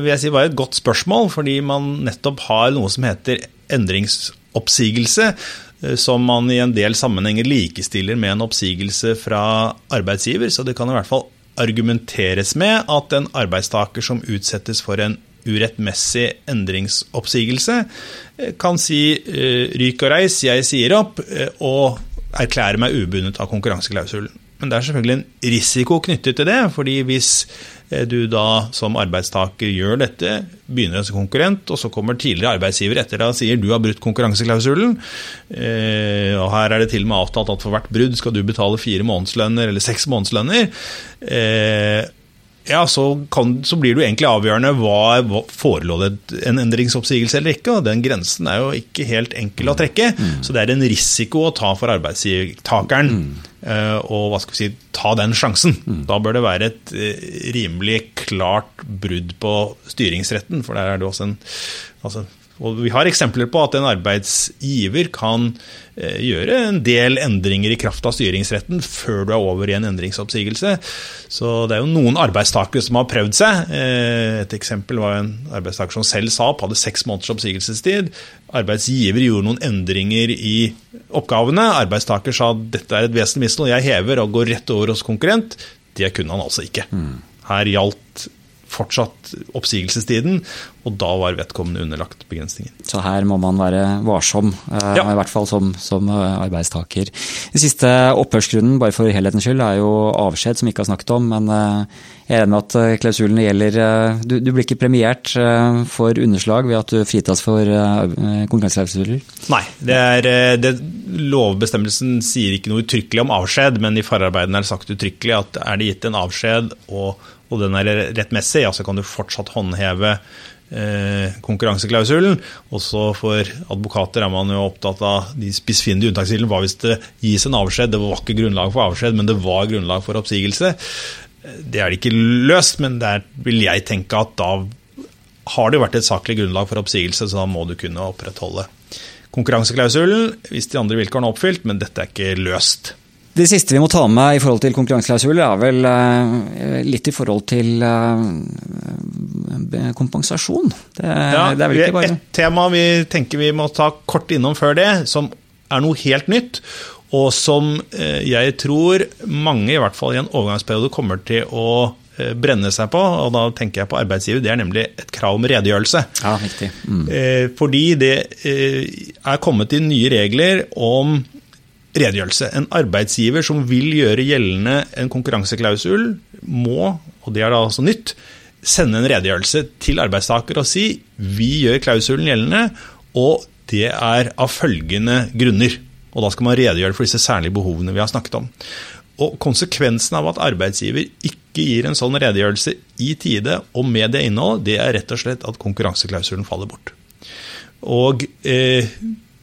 vil jeg si var et godt spørsmål, fordi man nettopp har noe som heter endringsoppsigelse eh, som man i en del sammenhenger likestiller med en oppsigelse fra arbeidsgiver. Så det kan i hvert fall argumenteres med at en arbeidstaker som utsettes for en urettmessig endringsoppsigelse, eh, kan si eh, ryk og reis, jeg sier opp, eh, og erklære meg ubundet av konkurranseklausulen. Men det er selvfølgelig en risiko knyttet til det, fordi hvis du da som arbeidstaker gjør dette, begynner som konkurrent, og så kommer tidligere arbeidsgiver etter deg og sier du har brutt konkurranseklausulen, og her er det til og med avtalt at for hvert brudd skal du betale fire månedslønner eller seks månedslønner, ja, så, kan, så, blir det jo egentlig avgjørende hva, hva forelå det en endringsoppsigelse eller ikke. og Den grensen er jo ikke helt enkel å trekke. Mm. Så det er en risiko å ta for arbeidstakeren mm. uh, og hva skal vi si, ta den sjansen. Mm. Da bør det være et uh, rimelig klart brudd på styringsretten, for der er det også en altså, og Vi har eksempler på at en arbeidsgiver kan eh, gjøre en del endringer i kraft av styringsretten før du er over i en endringsoppsigelse. Så Det er jo noen arbeidstakere som har prøvd seg. Eh, et eksempel var en arbeidstaker som selv sa opp, hadde seks måneders oppsigelsestid. Arbeidsgiver gjorde noen endringer i oppgavene. Arbeidstaker sa dette er et vesentlig misforhold, jeg hever og går rett over hos konkurrent. Det kunne han altså ikke. Mm. Her gjaldt fortsatt oppsigelsestiden, og da var vedkommende underlagt begrensninger. Så her må man være varsom, eh, ja. i hvert fall som, som, eh, arbeidstaker. Den siste opphørsgrunnen, bare for helhetens skyld, er jo avskjed, som vi ikke har snakket om. Men eh, jeg er enig med at klausulene gjelder du, du, blir ikke premiert for underslag ved at du fritas for konkurranseklausuler? Nei, det er, det, lovbestemmelsen sier ikke noe uttrykkelig om avskjed, men i forarbeidene er det sagt uttrykkelig at er det gitt en avskjed og og den er rettmessig, ja, så kan du fortsatt håndheve eh, konkurranseklausulen. Også for advokater er man jo opptatt av de spissfindige unntakskildene. Hva hvis det gis en avskjed? Det var ikke grunnlag for avskjed, men det var grunnlag for oppsigelse. Det er det ikke løst, men der vil jeg tenke at da har det vært et saklig grunnlag for oppsigelse, så da må du kunne opprettholde konkurranseklausulen hvis de andre vilkårene er oppfylt, men dette er ikke løst. Det siste vi må ta med i forhold til konkurranseklausul, er vel eh, litt i forhold til eh, kompensasjon. Det, ja, det er bare Et tema vi tenker vi må ta kort innom før det, som er noe helt nytt. Og som eh, jeg tror mange, i hvert fall i en overgangsperiode, kommer til å brenne seg på, og da tenker jeg på arbeidsgiver, det er nemlig et krav om redegjørelse. Ja, riktig. Mm. Fordi det er kommet inn nye regler om redegjørelse. En arbeidsgiver som vil gjøre gjeldende en konkurranseklausul, må, og det er da altså nytt, sende en redegjørelse til arbeidstaker og si vi gjør klausulen gjeldende, og det er av følgende grunner. Og da skal man redegjøre for disse særlige behovene vi har snakket om. Og Konsekvensen av at arbeidsgiver ikke gir en sånn redegjørelse i tide og med det innholdet, det er rett og slett at konkurranseklausulen faller bort. Og eh,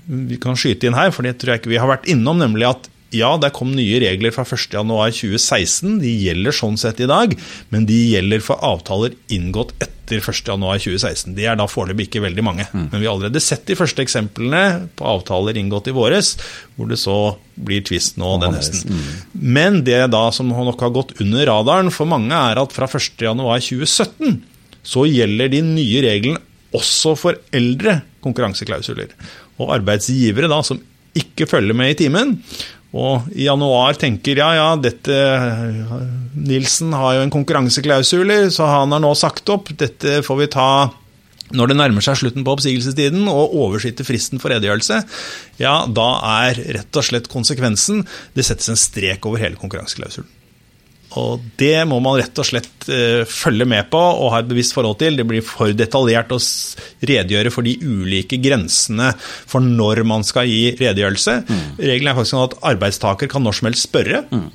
vi kan skyte inn her, for det tror jeg ikke vi har vært innom, nemlig at ja, det kom nye regler fra 1.1.2016. De gjelder sånn sett i dag, men de gjelder for avtaler inngått etter 1.1.2016. De er da foreløpig ikke veldig mange. Mm. Men vi har allerede sett de første eksemplene på avtaler inngått i våres, hvor det så blir tvist nå den høsten. Mm. Men det da som nok har gått under radaren for mange, er at fra 1.1.2017 så gjelder de nye reglene også for eldre konkurranseklausuler. Og arbeidsgivere da som ikke følger med i timen, og i januar tenker ja, ja, dette Nilsen har jo en konkurranseklausul, så han har nå sagt opp. Dette får vi ta når det nærmer seg slutten på oppsigelsestiden og oversitter fristen for redegjørelse, ja, da er rett og slett konsekvensen det settes en strek over hele konkurranseklausulen. Og det må man rett og slett uh, følge med på og ha et bevisst forhold til. Det blir for detaljert å redegjøre for de ulike grensene for når man skal gi redegjørelse. Mm. Regelen er faktisk sånn at arbeidstaker kan når som helst spørre mm.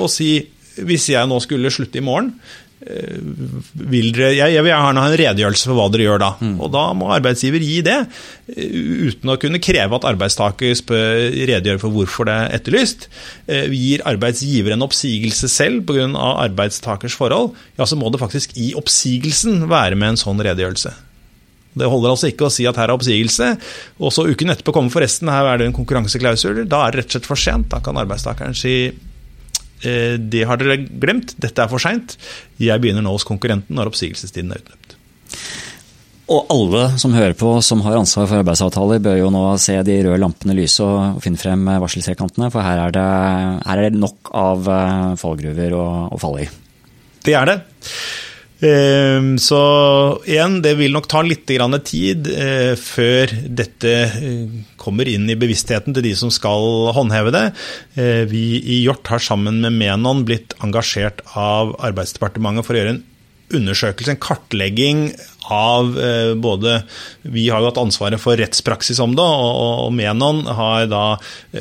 og si hvis jeg nå skulle slutte i morgen, Eh, vil dere, jeg, jeg vil gjerne ha en redegjørelse for hva dere gjør da. Mm. Og da må arbeidsgiver gi det, eh, uten å kunne kreve at arbeidstaker spør, redegjør for hvorfor det er etterlyst. Eh, gir arbeidsgiver en oppsigelse selv pga. arbeidstakers forhold, ja, så må det faktisk i oppsigelsen være med en sånn redegjørelse. Det holder altså ikke å si at her er oppsigelse, og så uken etterpå kommer forresten her er det en konkurranseklausul. Da er det rett og slett for sent. Da kan arbeidstakeren si Eh, det har dere glemt, dette er for seint. Jeg begynner nå hos konkurrenten når oppsigelsestiden er utløpt. Og alle som hører på som har ansvar for arbeidsavtaler, bør jo nå se de røde lampene lyse og finne frem varseltrekantene, for her er, det, her er det nok av eh, fallgruver å, å falle i. Det er det. Ehm, så igjen, det vil nok ta litt tid eh, før dette eh, kommer inn i bevisstheten til de som skal håndheve det. Eh, vi i Hjort har sammen med Menon blitt engasjert av Arbeidsdepartementet for å gjøre en undersøkelse, en kartlegging av eh, både Vi har jo hatt ansvaret for rettspraksis om det, og, Menon har da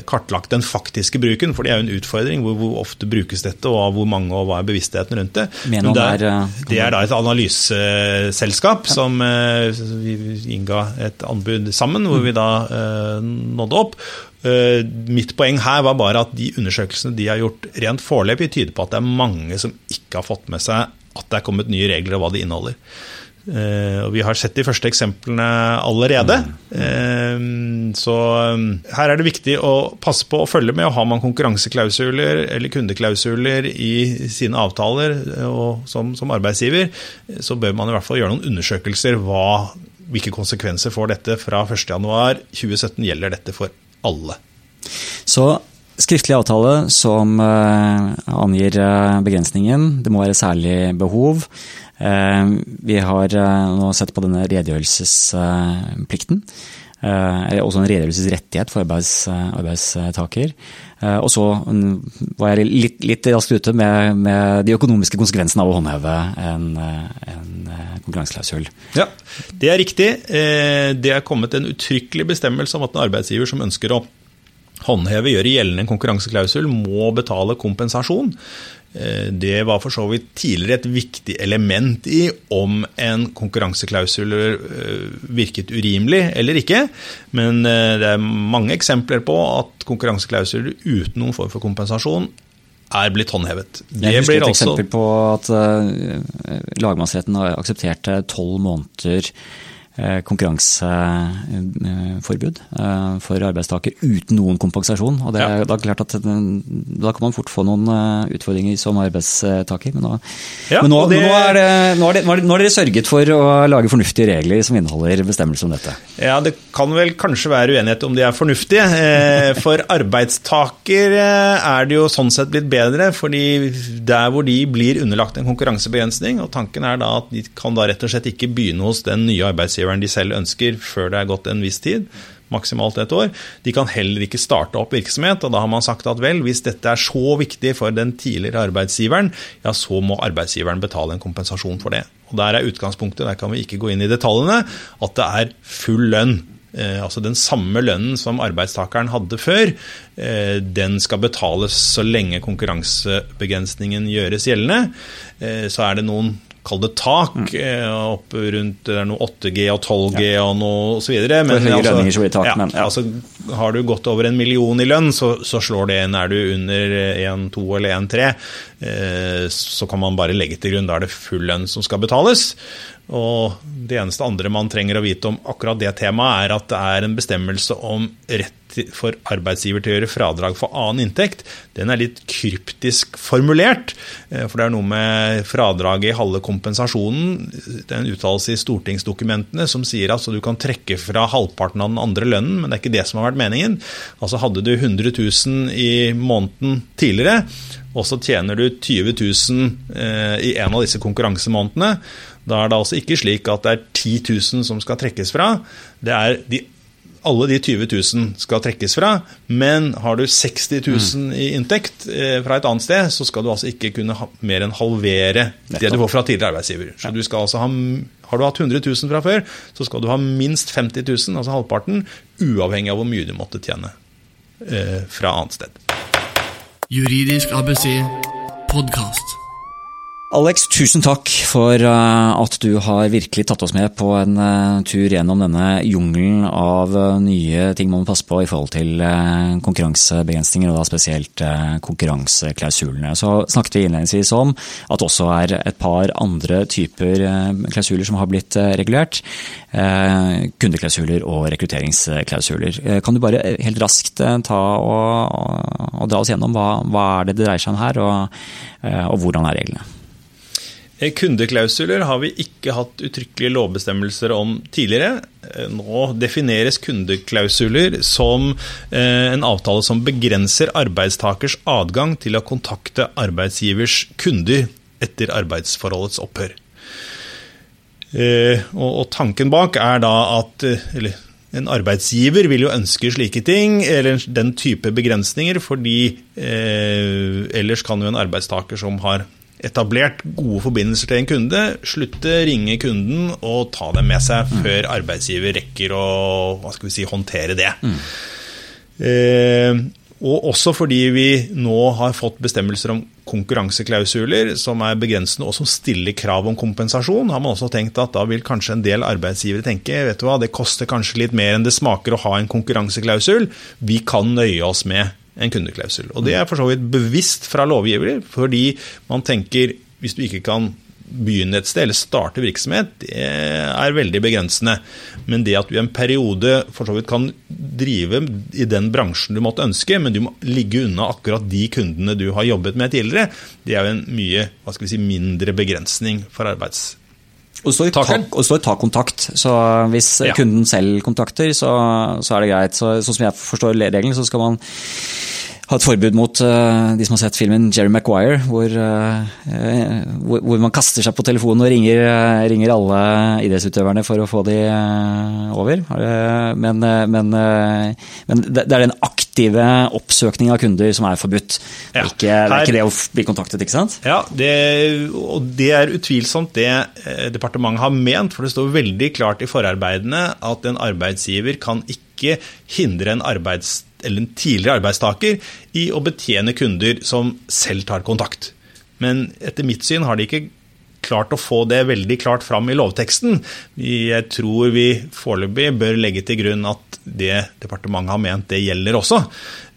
kartlagt den faktiske bruken, for det er jo en utfordring. Hvor, hvor ofte brukes dette, og hvor mange, og hva er bevisstheten rundt det. Menon det, er, eh, det er da et analyseselskap ja. som eh, vi innga et anbud sammen, hvor vi da nådde opp. Mitt poeng her var bare at de undersøkelsene de har gjort rent foreløpig, tyder på at det er mange som ikke har fått med seg at det er kommet nye regler og hva de inneholder. Uh, og Vi har sett de første eksemplene allerede. Uh, så um, her er det viktig å passe på å følge med. og Har man konkurranseklausuler eller kundeklausuler i sine avtaler og som, som, arbeidsgiver, så bør man i hvert fall gjøre noen undersøkelser. Hva, hvilke konsekvenser får dette fra 1.1.2017? Gjelder dette for alle? Så skriftlig avtale som uh, angir begrensningen, det må være særlig behov. Eh, vi har eh, nå sett på denne redegjørelsesplikten. Eller også en redegjørelsesrettighet for arbeids, arbeidstaker. Og så mm, var jeg litt, litt raskt ute med, med, de økonomiske konsekvensene av å håndheve en, en konkurranseklausul. Ja, det er riktig. Det er kommet en uttrykkelig bestemmelse om at en arbeidsgiver som ønsker å håndheve, gjøre gjeldende en konkurranseklausul, må betale kompensasjon. Eh, det var for så vidt tidligere et viktig element i om en konkurranseklausul eh, virket urimelig eller ikke. Men eh, det er mange eksempler på at konkurranseklausuler uten noen form for kompensasjon er blitt håndhevet. Det Jeg husker et altså eksempel på at lagmannsretten aksepterte tolv måneder konkurranseforbud eh, for arbeidstaker uten noen kompensasjon. og det er, ja. da, klart at da kan man fort få noen eh, utfordringer som arbeidstaker. Men nå, ja, men nå, det, nå, er det, nå, er det, nå har dere sørget for å lage fornuftige regler som inneholder bestemmelser om dette. Ja, Det kan vel kanskje være uenighet om de er fornuftige. For arbeidstaker er det jo sånn sett blitt bedre, fordi der hvor de blir underlagt en konkurransebegrensning, og tanken er da at de kan da rett og slett ikke begynne hos den nye arbeidsgiveren arbeidsgiveren de selv ønsker før det er gått en viss tid, maksimalt et år. De kan heller ikke starte opp virksomhet, og da har man sagt at vel, hvis dette er så viktig for den tidligere arbeidsgiveren, ja, så må arbeidsgiveren betale en kompensasjon for det. Og Der er utgangspunktet, der kan vi ikke gå inn i detaljene, at det er full lønn. Eh, altså Den samme lønnen som arbeidstakeren hadde før, eh, den skal betales så lenge konkurransebegrensningen gjøres gjeldende. Eh, så er det noen kall det tak, mm. opp rundt det er noe 8G og 12G ja. og noe osv. Men altså, tak, ja, men ja. altså, har du gått over en million i lønn, så, så slår det inn. Er du under 1-2 eller 1-3, så kan man bare legge til grunn. Da er det full lønn som skal betales. Og det eneste andre man trenger å vite om akkurat det temaet, er at det er en bestemmelse om rett for arbeidsgiver til å gjøre fradrag for annen inntekt. Den er litt kryptisk formulert, eh, for det er noe med fradraget i halve kompensasjonen. Det er en uttalelse i stortingsdokumentene som sier at du kan trekke fra halvparten av den andre lønnen, men det er ikke det som har vært meningen. Altså Hadde du 100 000 i måneden tidligere, og så tjener du 20 000 eh, i en av disse konkurransemånedene, da er det altså ikke slik at det er 10 000 som skal trekkes fra. Det er de, alle de 20 000 skal trekkes fra, men har du 60 000 i inntekt eh, fra et annet sted, så skal du altså ikke kunne ha, mer enn halvere det du får fra tidligere arbeidsgiver. Så du skal altså ha, Har du hatt 100 000 fra før, så skal du ha minst 50 000, altså halvparten, uavhengig av hvor mye du måtte tjene eh, fra annet sted. Juridisk ABC podkast. Alex, tusen takk for eh, at du har virkelig tatt oss med på en eh, tur gjennom denne jungelen av eh, nye ting man må passe på i forhold til konkurransebegrensninger, og da spesielt konkurranseklausulene. Så snakket vi innledningsvis om at det også er et par andre typer klausuler som har blitt regulert. Kundeklausuler og rekrutteringsklausuler. Kan du bare helt raskt ta og, og dra oss gjennom hva, hva er det det dreier seg om her, og, og hvordan er reglene? Eh, kundeklausuler har vi ikke hatt uttrykkelige lovbestemmelser om tidligere. Eh, nå defineres kundeklausuler som eh, en avtale som begrenser arbeidstakers adgang til å kontakte arbeidsgivers kunder etter arbeidsforholdets opphør. Og tanken bak er da at en arbeidsgiver vil jo ønske slike ting, eller den type begrensninger, fordi ellers kan jo en arbeidstaker som har etablert gode forbindelser til en kunde, slutte, ringe kunden og ta dem med seg mm. før arbeidsgiver rekker å hva skal vi si, håndtere det. Mm. Eh, og også fordi vi nå har fått bestemmelser om konkurranseklausuler som er begrensende og som stiller krav om kompensasjon, har man også tenkt at da vil kanskje en del arbeidsgivere tenke vet du hva, det koster kanskje litt mer enn det smaker å ha en konkurranseklausul, vi kan nøye oss med en kundeklausul. Og Det er for så vidt bevisst fra lovgiver, fordi man tenker hvis du ikke kan begynne et sted eller starte virksomhet, det er veldig begrensende. Men det at du i en periode for så vidt kan drive i den bransjen du måtte ønske, men du må ligge unna akkurat de kundene du har jobbet med tidligere, det er jo en mye si, mindre begrensning for arbeids og det står så ta kontakt, så hvis ja. kunden selv kontakter, så, så, er det greit. Så, sånn som jeg forstår regelen, så skal man ha et forbud mot uh, de som har sett filmen Jerry Maguire, hvor, uh, hvor, hvor, man kaster seg på telefonen og ringer, uh, ringer alle idrettsutøverne for å få de over. Men, men, men, det er den aktive oppsøkning av kunder som er forbudt. Ja, ikke, det er ikke det å bli kontaktet, ikke sant? Ja, det, og det er utvilsomt det departementet har ment, for det står veldig klart i forarbeidene at en arbeidsgiver kan ikke hindre en arbeidsgiver eller en tidligere arbeidstaker i å betjene kunder som selv tar kontakt. Men etter mitt syn har de ikke klart å få det veldig klart fram i lovteksten. Jeg tror vi foreløpig bør legge til grunn at det departementet har ment, det gjelder også.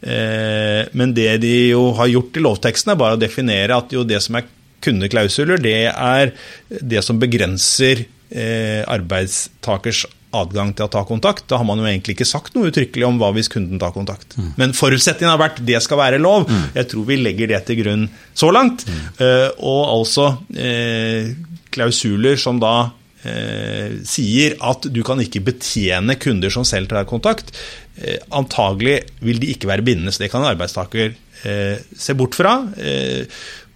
Eh, men det de jo har gjort i lovteksten, er bare å definere at jo det som er kundeklausuler, det er det som begrenser arbeidstakers arbeidstakers adgang til å ta kontakt. Da har man jo egentlig ikke sagt noe uttrykkelig om hva hvis kunden tar kontakt. Mm. Men forutsetningen har vært det skal være lov. Mm. Jeg tror vi legger det til grunn så langt. Mm. Uh, og altså uh, klausuler som da uh, sier at du kan ikke betjene kunder som selv tar kontakt. antagelig vil de ikke være bindende, så det kan en arbeidstaker se bort fra.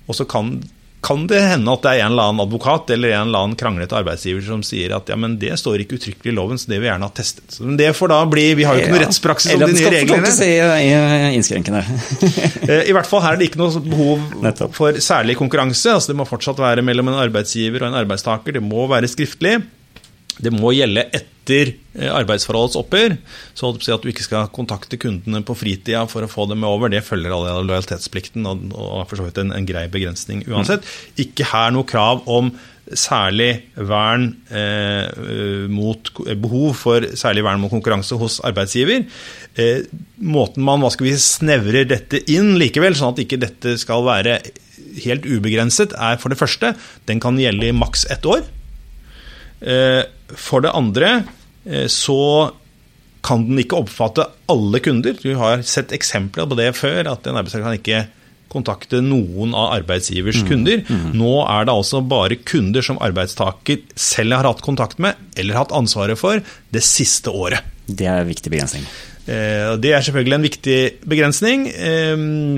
og så kan kan det hende at det er en eller annen advokat eller en eller annen kranglete arbeidsgiver som sier at ja, men det står ikke uttrykkelig i loven, så det vil vi gjerne ha testet. Men det får da bli, Vi har jo ikke noe rettspraksis om de nye reglene. Si eh, innskrenkende. Eh, I hvert fall her er det ikke noe behov for særlig konkurranse. altså Det må fortsatt være mellom en arbeidsgiver og en arbeidstaker. Det må være skriftlig. Det må gjelde etter eh, arbeidsforholdets opphør. Så at du ikke skal kontakte kundene på fritida for å få dem med over, det følger allerede lojalitetsplikten og, og for så vidt en, en grei begrensning uansett. Ikke her noe krav om særlig vern eh, mot behov for særlig vern mot konkurranse hos arbeidsgiver. Eh, måten man hva skal vi snevrer dette inn likevel, sånn at ikke dette skal være helt ubegrenset, er for det første den kan gjelde i maks ett år. Eh, for det andre eh, så kan den ikke oppfatte alle kunder. Du har sett eksempler på det før, at en arbeidstaker kan ikke kontakte noen av arbeidsgivers mm. kunder. Mm. Nå er det altså bare kunder som arbeidstaker selv har hatt kontakt med eller hatt ansvaret for det siste året. Det er en viktig begrensning. Eh, det er selvfølgelig en viktig begrensning,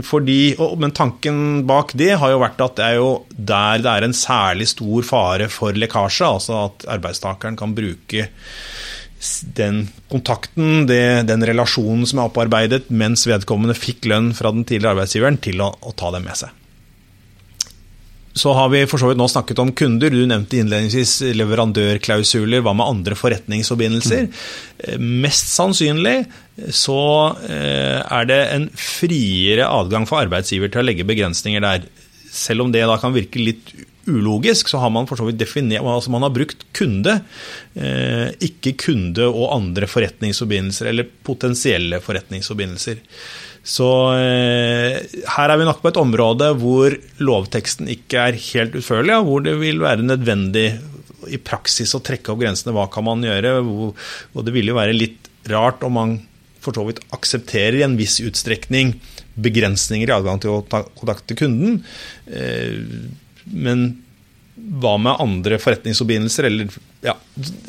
fordi, men tanken bak det har jo vært at det er jo der det er en særlig stor fare for lekkasje, altså at arbeidstakeren kan bruke den kontakten, det, den relasjonen som er opparbeidet mens vedkommende fikk lønn fra den tidligere arbeidsgiveren, til å, å ta dem med seg. Så har vi for så vidt nå snakket om kunder. Du nevnte innledningsvis leverandørklausuler. Hva med andre forretningsforbindelser? Mm. Mest sannsynlig så eh, er det en friere adgang for arbeidsgiver til å legge begrensninger der. Selv om det da kan virke litt ulogisk, så har man for så vidt definert altså Man har brukt kunde, eh, ikke kunde og andre forretningsforbindelser, eller potensielle forretningsforbindelser. Så eh, her er vi nok på et område hvor lovteksten ikke er helt utførlig, og hvor det vil være nødvendig i praksis å trekke opp grensene. Hva kan man gjøre? Og det vil jo være litt rart om man for så vidt aksepterer i en viss utstrekning begrensninger i adgang til å ta kontakt til kunden. Eh, men hva med andre forretningsforbindelser, eller ja.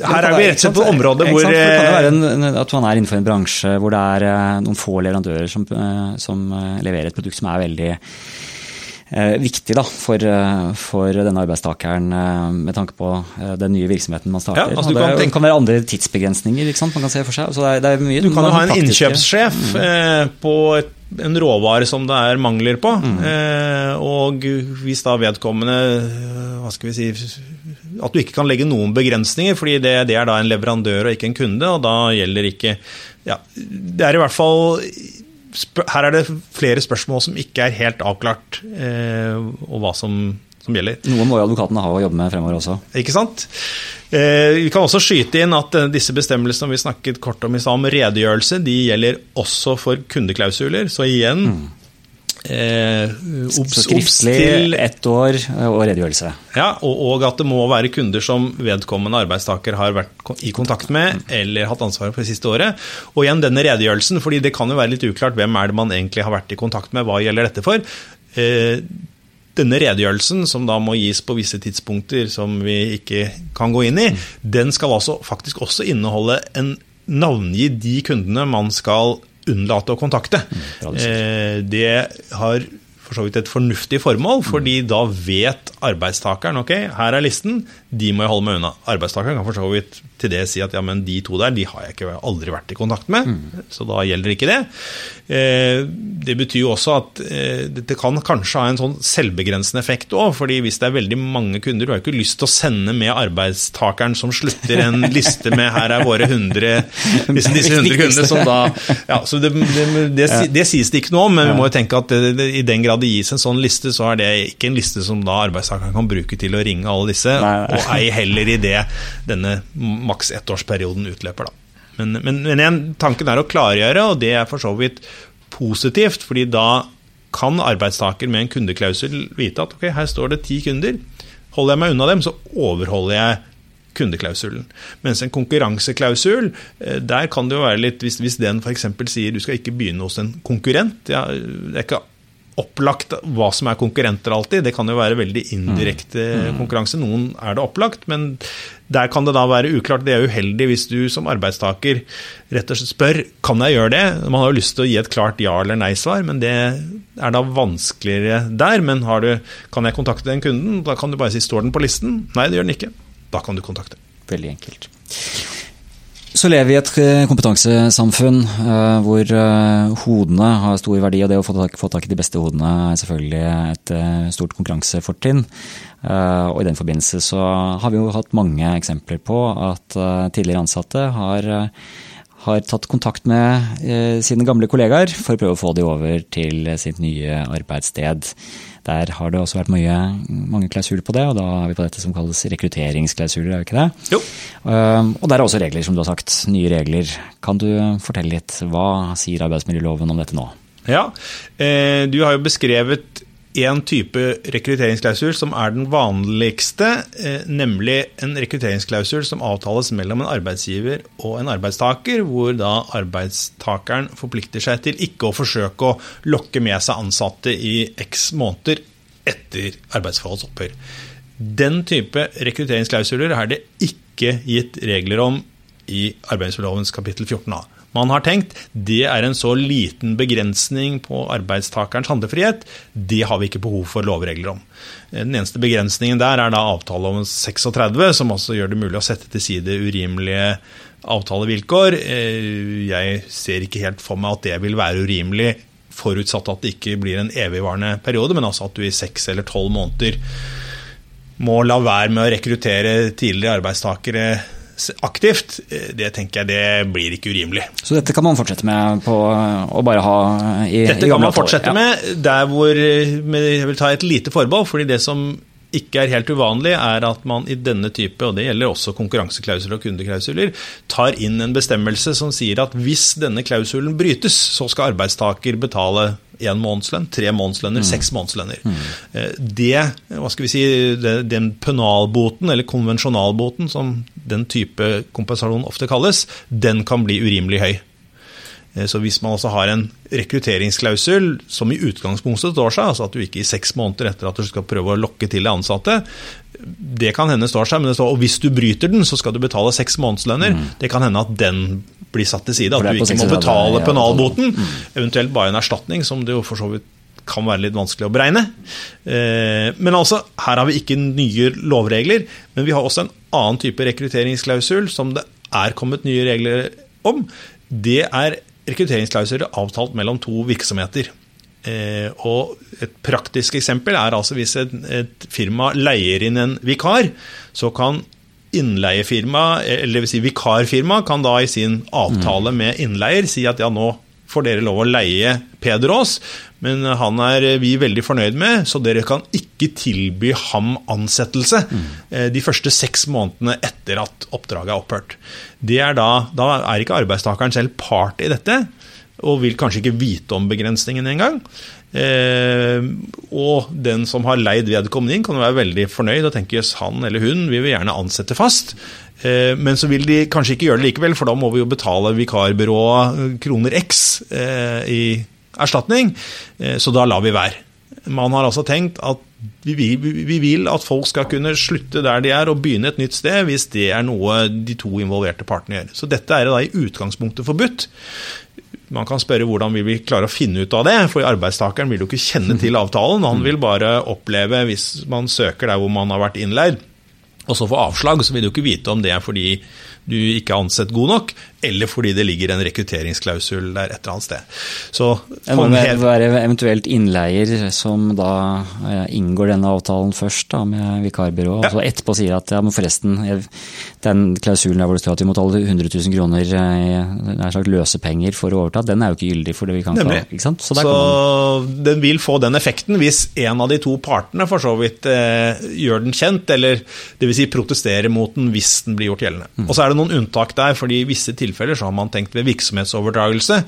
Her er vi rett og slett på området hvor Det kan være en, at man er innenfor en bransje hvor det er eh, noen få leverandører som, eh, som eh, leverer et produkt som er veldig viktig da, for, for, denne arbeidstakeren med tanke på den nye virksomheten man starter. Ja, altså det kan, kan, være andre tidsbegrensninger man kan se for seg. Det er, det er du kan jo ha en innkjøpssjef mm. på et en råvare som det er mangler på. Mm. Eh, og hvis da vedkommende Hva skal vi si At du ikke kan legge noen begrensninger, fordi det, det er da en leverandør og ikke en kunde, og da gjelder ikke ja, Det er i hvert fall Her er det flere spørsmål som ikke er helt avklart, eh, og hva som, som gjelder. Noe må jo advokatene ha å jobbe med fremover også. Ikke sant? Eh, vi kan også skyte inn at eh, disse bestemmelsene vi snakket kort om i stad, om redegjørelse, de gjelder også for kundeklausuler. Så igjen mm. Eh, obs, Skriftlig ett år og redegjørelse. Ja, og, og, at det må være kunder som vedkommende arbeidstaker har vært i kontakt med eller hatt ansvaret for det siste året. Og igjen denne redegjørelsen, fordi det kan jo være litt uklart hvem er det man egentlig har vært i kontakt med, hva gjelder dette for. Eh, denne redegjørelsen, som da må gis på visse tidspunkter som vi ikke kan gå inn i, den skal altså faktisk også inneholde en navngi de kundene man skal unnlate å kontakte. Mm, det har for så vidt et fornuftig formål, mm. fordi da vet arbeidstakeren ok, her er listen, de må jeg holde meg unna. Arbeidstakeren kan for så vidt til det si at ja, men de to der de har jeg ikke, aldri vært i kontakt med, mm. så da gjelder ikke det. Eh, det betyr jo også at eh, det kan kanskje ha en sånn selvbegrensende effekt òg, fordi hvis det er veldig mange kunder, du har jo ikke lyst til å sende med arbeidstakeren som slutter en liste med 'her er våre 100', disse, disse 100 kundene som da ja, så det, det, det, det, sies det ikke noe om, men vi må jo tenke at i den grad det gis en sånn liste, så er det ikke en liste som da arbeidstakeren kan bruke til å ringe alle disse, og ei heller i det denne maks ettårsperioden utløper. da. Men, men, men igjen, tanken er å klargjøre, og det er for så vidt positivt. fordi da kan arbeidstaker med en kundeklausul vite at ok, her står det ti kunder. Holder jeg meg unna dem, så overholder jeg kundeklausulen. Mens en konkurranseklausul, eh, der kan det jo være litt Hvis, hvis den f.eks. sier du skal ikke begynne hos en konkurrent, ja, det er ikke opplagt hva som er konkurrenter alltid. Det kan jo være veldig indirekte mm. mm. konkurranse. Noen er det opplagt, men der kan det da være uklart. Det er uheldig hvis du som arbeidstaker rett og slett spør kan jeg gjøre det. Man har jo lyst til å gi et klart ja eller nei-svar, men det er da vanskeligere der. Men du, kan jeg kontakte den kunden? Da kan du bare si står den på listen? Nei, det gjør den ikke. Da kan du kontakte. Veldig enkelt. Så lever vi i et eh, kompetansesamfunn uh, hvor uh, hodene har stor verdi, og det å få tak, få tak i de beste hodene er selvfølgelig et stort konkurransefortrinn. og I den forbindelse så har vi jo hatt mange eksempler på at tidligere ansatte har, har tatt kontakt med sine gamle kollegaer for å prøve å få de over til sitt nye arbeidssted. Der har det også vært mye, mange klausuler på det, og da er vi på dette som kalles rekrutteringsklausuler, er det ikke det? Jo. Um, og der er også regler, som du har sagt. Nye regler. Kan du fortelle litt, hva sier arbeidsmiljøloven om dette nå? Ja, eh, du har jo beskrevet en type rekrutteringsklausul som er den vanligste, eh, nemlig en rekrutteringsklausul som avtales mellom en arbeidsgiver og en arbeidstaker, hvor da arbeidstakeren forplikter seg til ikke å forsøke å lokke med seg ansatte i x måneder etter arbeidsforholdets opphør. Den type rekrutteringsklausuler er det ikke gitt regler om i arbeidsmiljølovens kapittel 14a man har tenkt, det er en så liten begrensning på arbeidstakerens handlefrihet, det har vi ikke behov for lovregler om. Den eneste begrensningen der er da avtale om 36, som også gjør det mulig å sette til side urimelige avtalevilkår. Eh, jeg ser ikke helt for meg at det vil være urimelig, forutsatt at det ikke blir en evigvarende periode, men altså at du i seks eller tolv måneder må la være med å rekruttere tidligere arbeidstakere aktivt, eh, det tenker jeg det blir ikke urimelig. Så dette kan man fortsette med på å bare ha i Dette kan man fortsette ja. med der hvor Jeg vil ta et lite forbehold, fordi det som ikke er helt uvanlig, er at man i denne type, og det gjelder også konkurranseklausuler og kundeklausuler, tar inn en bestemmelse som sier at hvis denne klausulen brytes, så skal arbeidstaker betale én månedslønn, tre månedslønner, mm. seks månedslønner. Mm. Eh, det, hva skal vi si, den pønalboten, eller konvensjonalboten, som den type kompensasjon ofte kalles, den kan bli urimelig høy. Eh, så hvis man altså har en rekrutteringsklausul som i utgangspunktet står seg, altså at du ikke i seks måneder etter at du skal prøve å lokke til deg ansatte, det kan hende står seg, men det står og hvis du bryter den, så skal du betale seks månedslønner. Mm. Det kan hende at den blir satt til side, at du ikke må betale ja, penalboten. Mm. Eventuelt bare en erstatning, som det jo for så vidt kan være litt vanskelig å beregne. Eh, men altså, her har vi ikke nye lovregler, men vi har også en annen type rekrutteringsklausul som det er kommet nye regler om. Det er rekrutteringsklausuler avtalt mellom to virksomheter. Eh, og et praktisk eksempel er altså hvis et, et firma leier inn en vikar, så kan innleiefirma, eller si vikarfirma, kan da i sin avtale mm. med innleier si at ja, nå får dere lov å leie Peder Aas, men han er vi veldig fornøyd med, så dere kan ikke tilby ham ansettelse mm. de første seks månedene etter at oppdraget er opphørt. Er da, da, er ikke arbeidstakeren selv part i dette, og vil kanskje ikke vite om begrensningen engang. Eh, og den som har leid vedkommende inn, kan være veldig fornøyd og tenke jøss, han eller hun vi vil gjerne ansette fast. Eh, men så vil de kanskje ikke gjøre det likevel, for da må vi jo betale vikarbyrået kroner x eh, i erstatning. Eh, så da lar vi være. Man har altså tenkt at vi vil, vi vil, at folk skal kunne slutte der de er og begynne et nytt sted, hvis det er noe de to involverte partene gjør. Så dette er da i utgangspunktet forbudt. Man kan spørre hvordan vil vi klare å finne ut av det, for arbeidstakeren vil jo ikke kjenne til avtalen. Han vil bare oppleve, hvis man søker der hvor man har vært innleid, og så få avslag, så vil du ikke vite om det er fordi du ikke er ansett god nok, eller fordi det ligger en rekrutteringsklausul der et eller annet sted. Så, det må være eventuelt innleier som da eh, inngår denne avtalen først da, med vikarbyrået, ja. og så etterpå sier at ja, men forresten, den klausulen der hvor det står at vi må betale 100 000 kroner i nær sagt løsepenger for å overta, den er jo ikke gyldig. for det vi kan Nemlig. ikke sant? Så, så den vil få den effekten hvis en av de to partene for så vidt eh, gjør den kjent, eller dvs. Si protesterer mot den hvis den blir gjort gjeldende. Mm. Og så er det noen unntak der, fordi i visse tilfeller så har man tenkt ved virksomhetsoverdragelse,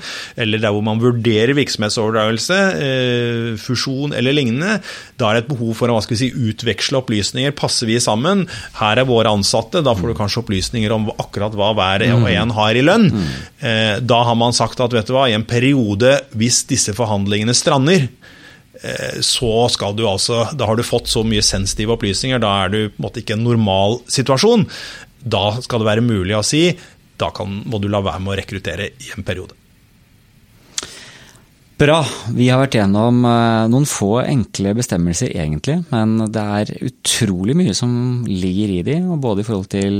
eller der hvor man vurderer virksomhetsoverdragelse, eh, fusjon eller lignende. Da er det et behov for å hva skal vi si, utveksle opplysninger. Passer vi sammen? Her er våre ansatte. Da får du kanskje opplysninger om akkurat hva hver og en har i lønn. Eh, da har man sagt at vet du hva, i en periode, hvis disse forhandlingene strander, eh, så skal du altså, Da har du fått så mye sensitive opplysninger, da er du på en måte ikke en normal situasjon. Da skal det være mulig å si da kan, må du la være med å rekruttere i en periode. Bra. Vi har vært gjennom eh, noen få enkle bestemmelser egentlig, men det er utrolig mye som ligger i de, både i forhold til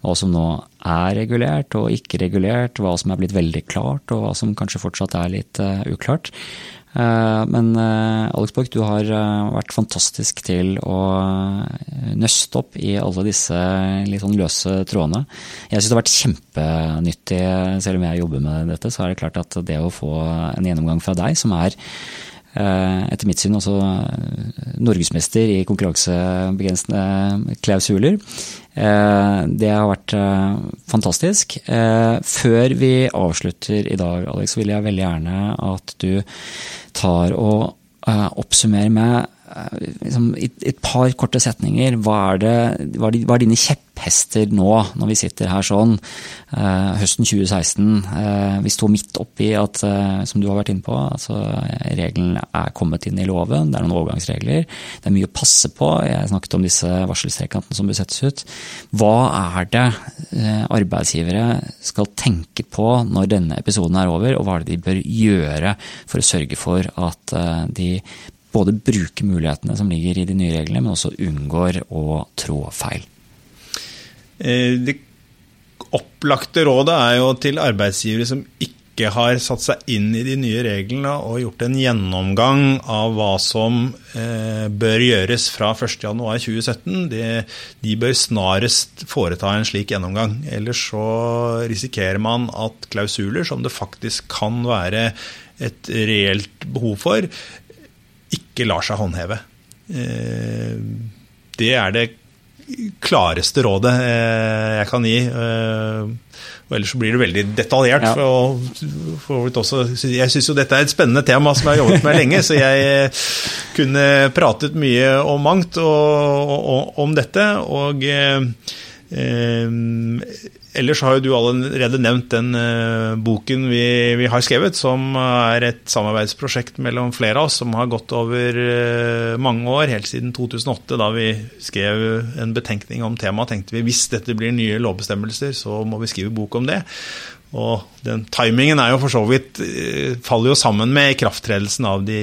hva som nå er regulert og ikke regulert, hva som er blitt veldig klart og hva som kanskje fortsatt er litt uh, uklart. Uh, men uh, Alex Borch, du har vært fantastisk til å nøste opp i alle disse litt sånn løse trådene. Jeg syns det har vært kjempenyttig, selv om jeg jobber med dette, så er det klart at det å få en gjennomgang fra deg, som er Eh, etter mitt syn også eh, norgesmester i konkurransebegrensende klausuler. Eh, det har vært fantastisk. Før vi avslutter i dag, Alex, vil jeg veldig gjerne at du tar og oppsummerer med liksom, et par korte setninger, hva er, det, hva, er dine kjepphester nå, når vi sitter her sånn, eh, høsten 2016? Eh, vi står midt oppi at, eh, som du har vært inne på, altså, reglene er kommet inn i loven, det er noen overgangsregler. Det er mye å passe på. Jeg snakket om disse varselstrekantene som bør settes ut. Hva er det arbeidsgivere skal tenke på når denne episoden er over, og hva er det de bør gjøre for å sørge for at de både bruker mulighetene som ligger i de nye reglene, men også unngår å trå feil? Eh, det opplagte rådet er jo til arbeidsgivere som ikke har satt seg inn i de nye reglene og gjort en gjennomgang av hva som eh, bør gjøres fra 1.1.2017. De bør snarest foreta en slik gjennomgang. Ellers så risikerer man at klausuler som det faktisk kan være et reelt behov for, ikke lar seg håndheve. Eh, det er det klareste rådet eh, jeg kan gi. Eh, og ellers så blir det veldig detaljert. Ja. For, også, jeg syns jo dette er et spennende tema som jeg har jobbet med lenge, så jeg kunne pratet mye om mangt og, og, om dette. Og eh, Ellers har jo du allerede nevnt den uh, boken vi, vi, har skrevet, som er et samarbeidsprosjekt mellom flere av oss, som har gått over uh, mange år, helt siden 2008, da vi skrev en betenkning om temaet. tenkte vi hvis dette blir nye lovbestemmelser, så må vi skrive bok om det. Og den timingen er jo for så vidt eh, faller jo sammen med ikrafttredelsen av de,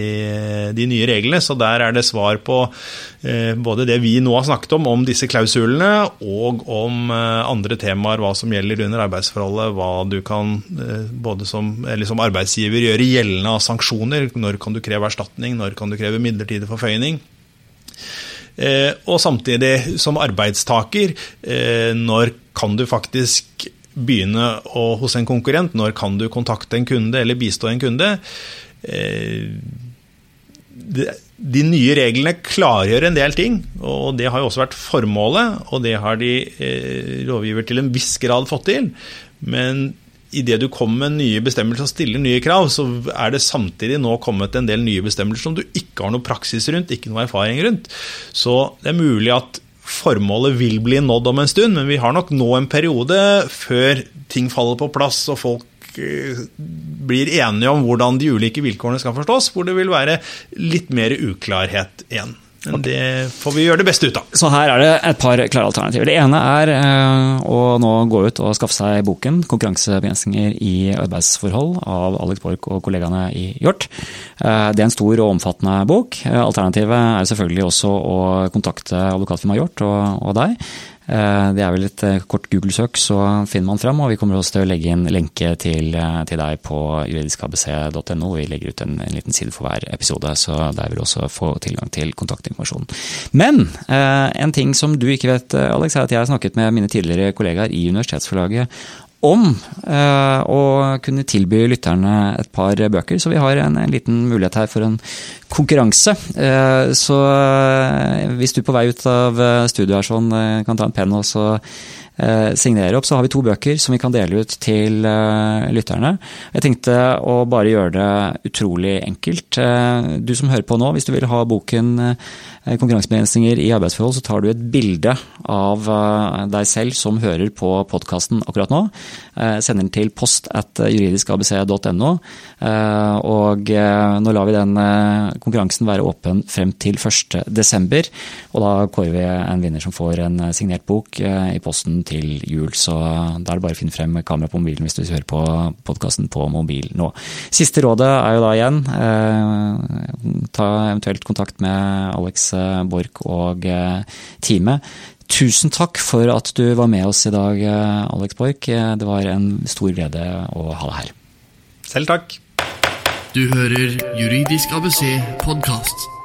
de, nye reglene. Så der er det svar på eh, både det vi nå har snakket om, om disse klausulene, og om eh, andre temaer, hva som gjelder under arbeidsforholdet. Hva du kan eh, både som, som, arbeidsgiver gjøre gjeldende av sanksjoner. Når kan du kreve erstatning, når kan du kreve midlertidig forføyning. Eh, og samtidig som arbeidstaker, eh, når kan du faktisk begynne å, hos en konkurrent? Når kan du kontakte en kunde eller bistå en kunde? Eh, de nye reglene klargjør en del ting, og det har jo også vært formålet. Og det har de eh, lovgiver til en viss grad fått til. Men idet du kommer med nye bestemmelser og stiller nye krav, så er det samtidig nå kommet en del nye bestemmelser som du ikke har noe praksis rundt, ikke noe erfaring rundt. Så det er mulig at formålet vil bli nådd om en stund, men vi har nok nå en periode før ting faller på plass og folk eh, blir enige om hvordan de ulike vilkårene skal forstås, hvor det vil være litt mer uklarhet igjen. Men det får vi gjøre det beste ut av. Så her er det et par klare alternativer. Det ene er eh, å nå gå ut og skaffe seg boken 'Konkurransebegrensninger i arbeidsforhold' av Alex Borch og kollegaene i Hjort. Eh, det er en stor og omfattende bok. Alternativet er selvfølgelig også å kontakte advokatfirmaet Hjort og, og deg. Eh, det er vel et eh, kort Google-søk, så finner man fram. Og vi kommer også til å legge inn lenke til, eh, til deg på juridiskabc.no. Vi legger ut en, en, liten side for hver episode, så der vil du også få tilgang til kontaktinformasjon. Men en ting som du ikke vet, Alex, er at jeg har snakket med mine tidligere kollegaer i Universitetsforlaget om eh, å kunne tilby lytterne et par bøker. Så vi har en, en liten mulighet her for en konkurranse. Eh, så eh, hvis du på vei ut av studio her sånn, kan ta en penn og så signere opp, så har vi to bøker som vi kan dele ut til lytterne. Jeg tenkte å bare gjøre det utrolig enkelt. Du som hører på nå, hvis du vil ha boken Eh, konkurransebegrensninger i arbeidsforhold, så tar du et bilde av eh, deg selv som hører på podkasten akkurat nå. Eh, sender den til post at juridiskabc.no. Og nå lar vi den konkurransen være åpen frem til 1.12. Og da kårer vi en vinner som får en signert bok i posten til jul. Så da er det bare å finne frem kamera på mobilen hvis du hører på podkasten på mobil nå. Siste rådet er jo da igjen ta eventuelt kontakt med Alex Borch og eh, teamet. Tusen takk for at du var med oss i dag, Alex Borch. Det var en stor glede å ha deg her. Selv takk. Du hører Juridisk ABC podkast.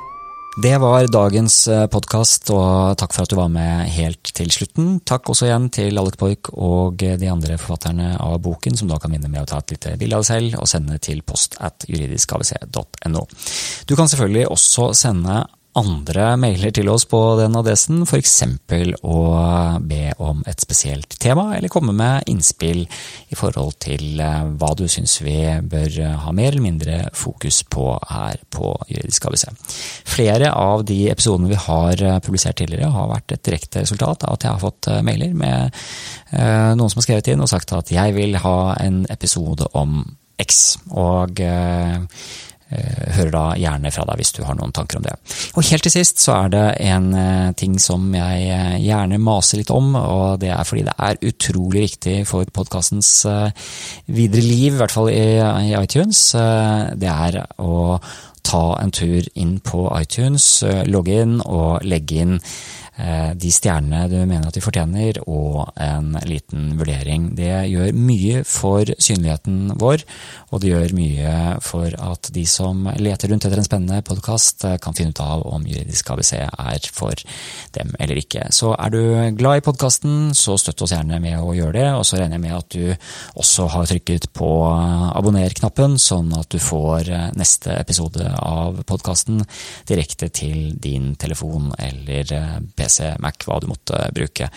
Det var dagens podkast, og takk for at du var med helt til slutten. Takk også igjen til Alec Poik og de andre forfatterne av boken, som da kan vinne med å ta et lite bilde av deg selv og sende til post at juridiskavc.no. Du kan selvfølgelig også sende andre mailer til oss på den adressen, f.eks. å be om et spesielt tema, eller komme med innspill i forhold til hva du syns vi bør ha mer eller mindre fokus på her på Juridisk ABC. Flere av de episodene vi har publisert tidligere, har vært et direkte resultat av at jeg har fått mailer med noen som har skrevet inn og sagt at jeg vil ha en episode om X. Og hører da gjerne fra deg hvis du har noen tanker om det. Og helt til sist så er det en ting som jeg gjerne maser litt om, og det er fordi det er utrolig viktig for podkastens videre liv, i hvert fall i iTunes. Det er å ta en tur inn på iTunes, logge inn og legge inn de stjernene du mener at de fortjener, og en liten vurdering. Det gjør mye for synligheten vår, og det gjør mye for at de som leter rundt etter en spennende podkast, kan finne ut av om Juridisk ABC er for dem eller ikke. Så er du glad i podkasten, så støtt oss gjerne med å gjøre det, og så regner jeg med at du også har trykket på abonner-knappen, sånn at du får neste episode av podkasten direkte til din telefon eller PC, Mac, hva du måtte bruke.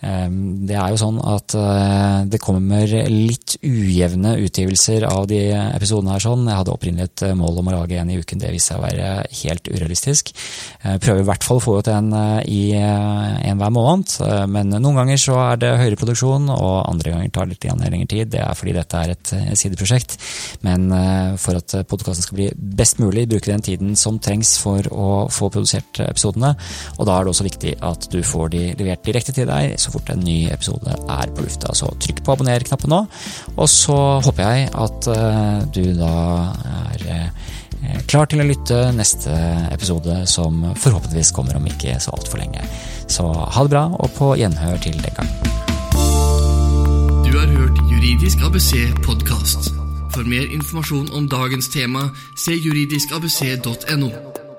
Det er jo sånn at det kommer litt ujevne utgivelser av de episodene her sånn. Jeg hadde opprinnelig et mål om å lage en i uken, det viste seg å være helt urealistisk. Jeg prøver i hvert fall å få ut en i en hver måned, men noen ganger så er det høyere produksjon, og andre ganger tar det litt lengre tid. Det er fordi dette er et sideprosjekt. Men for at podkasten skal bli best mulig, bruke den tiden som trengs for å få produsert episodene, og da er det også viktig at du får de levert direkte til deg så fort en ny episode er på lufta. Så trykk på abonner-knappen nå, og så håper jeg at du da er klar til å lytte neste episode, som forhåpentligvis kommer om ikke så altfor lenge. Så ha det bra, og på gjenhør til den gang. Du har hørt Juridisk ABC podkast. For mer informasjon om dagens tema, se juridiskabc.no.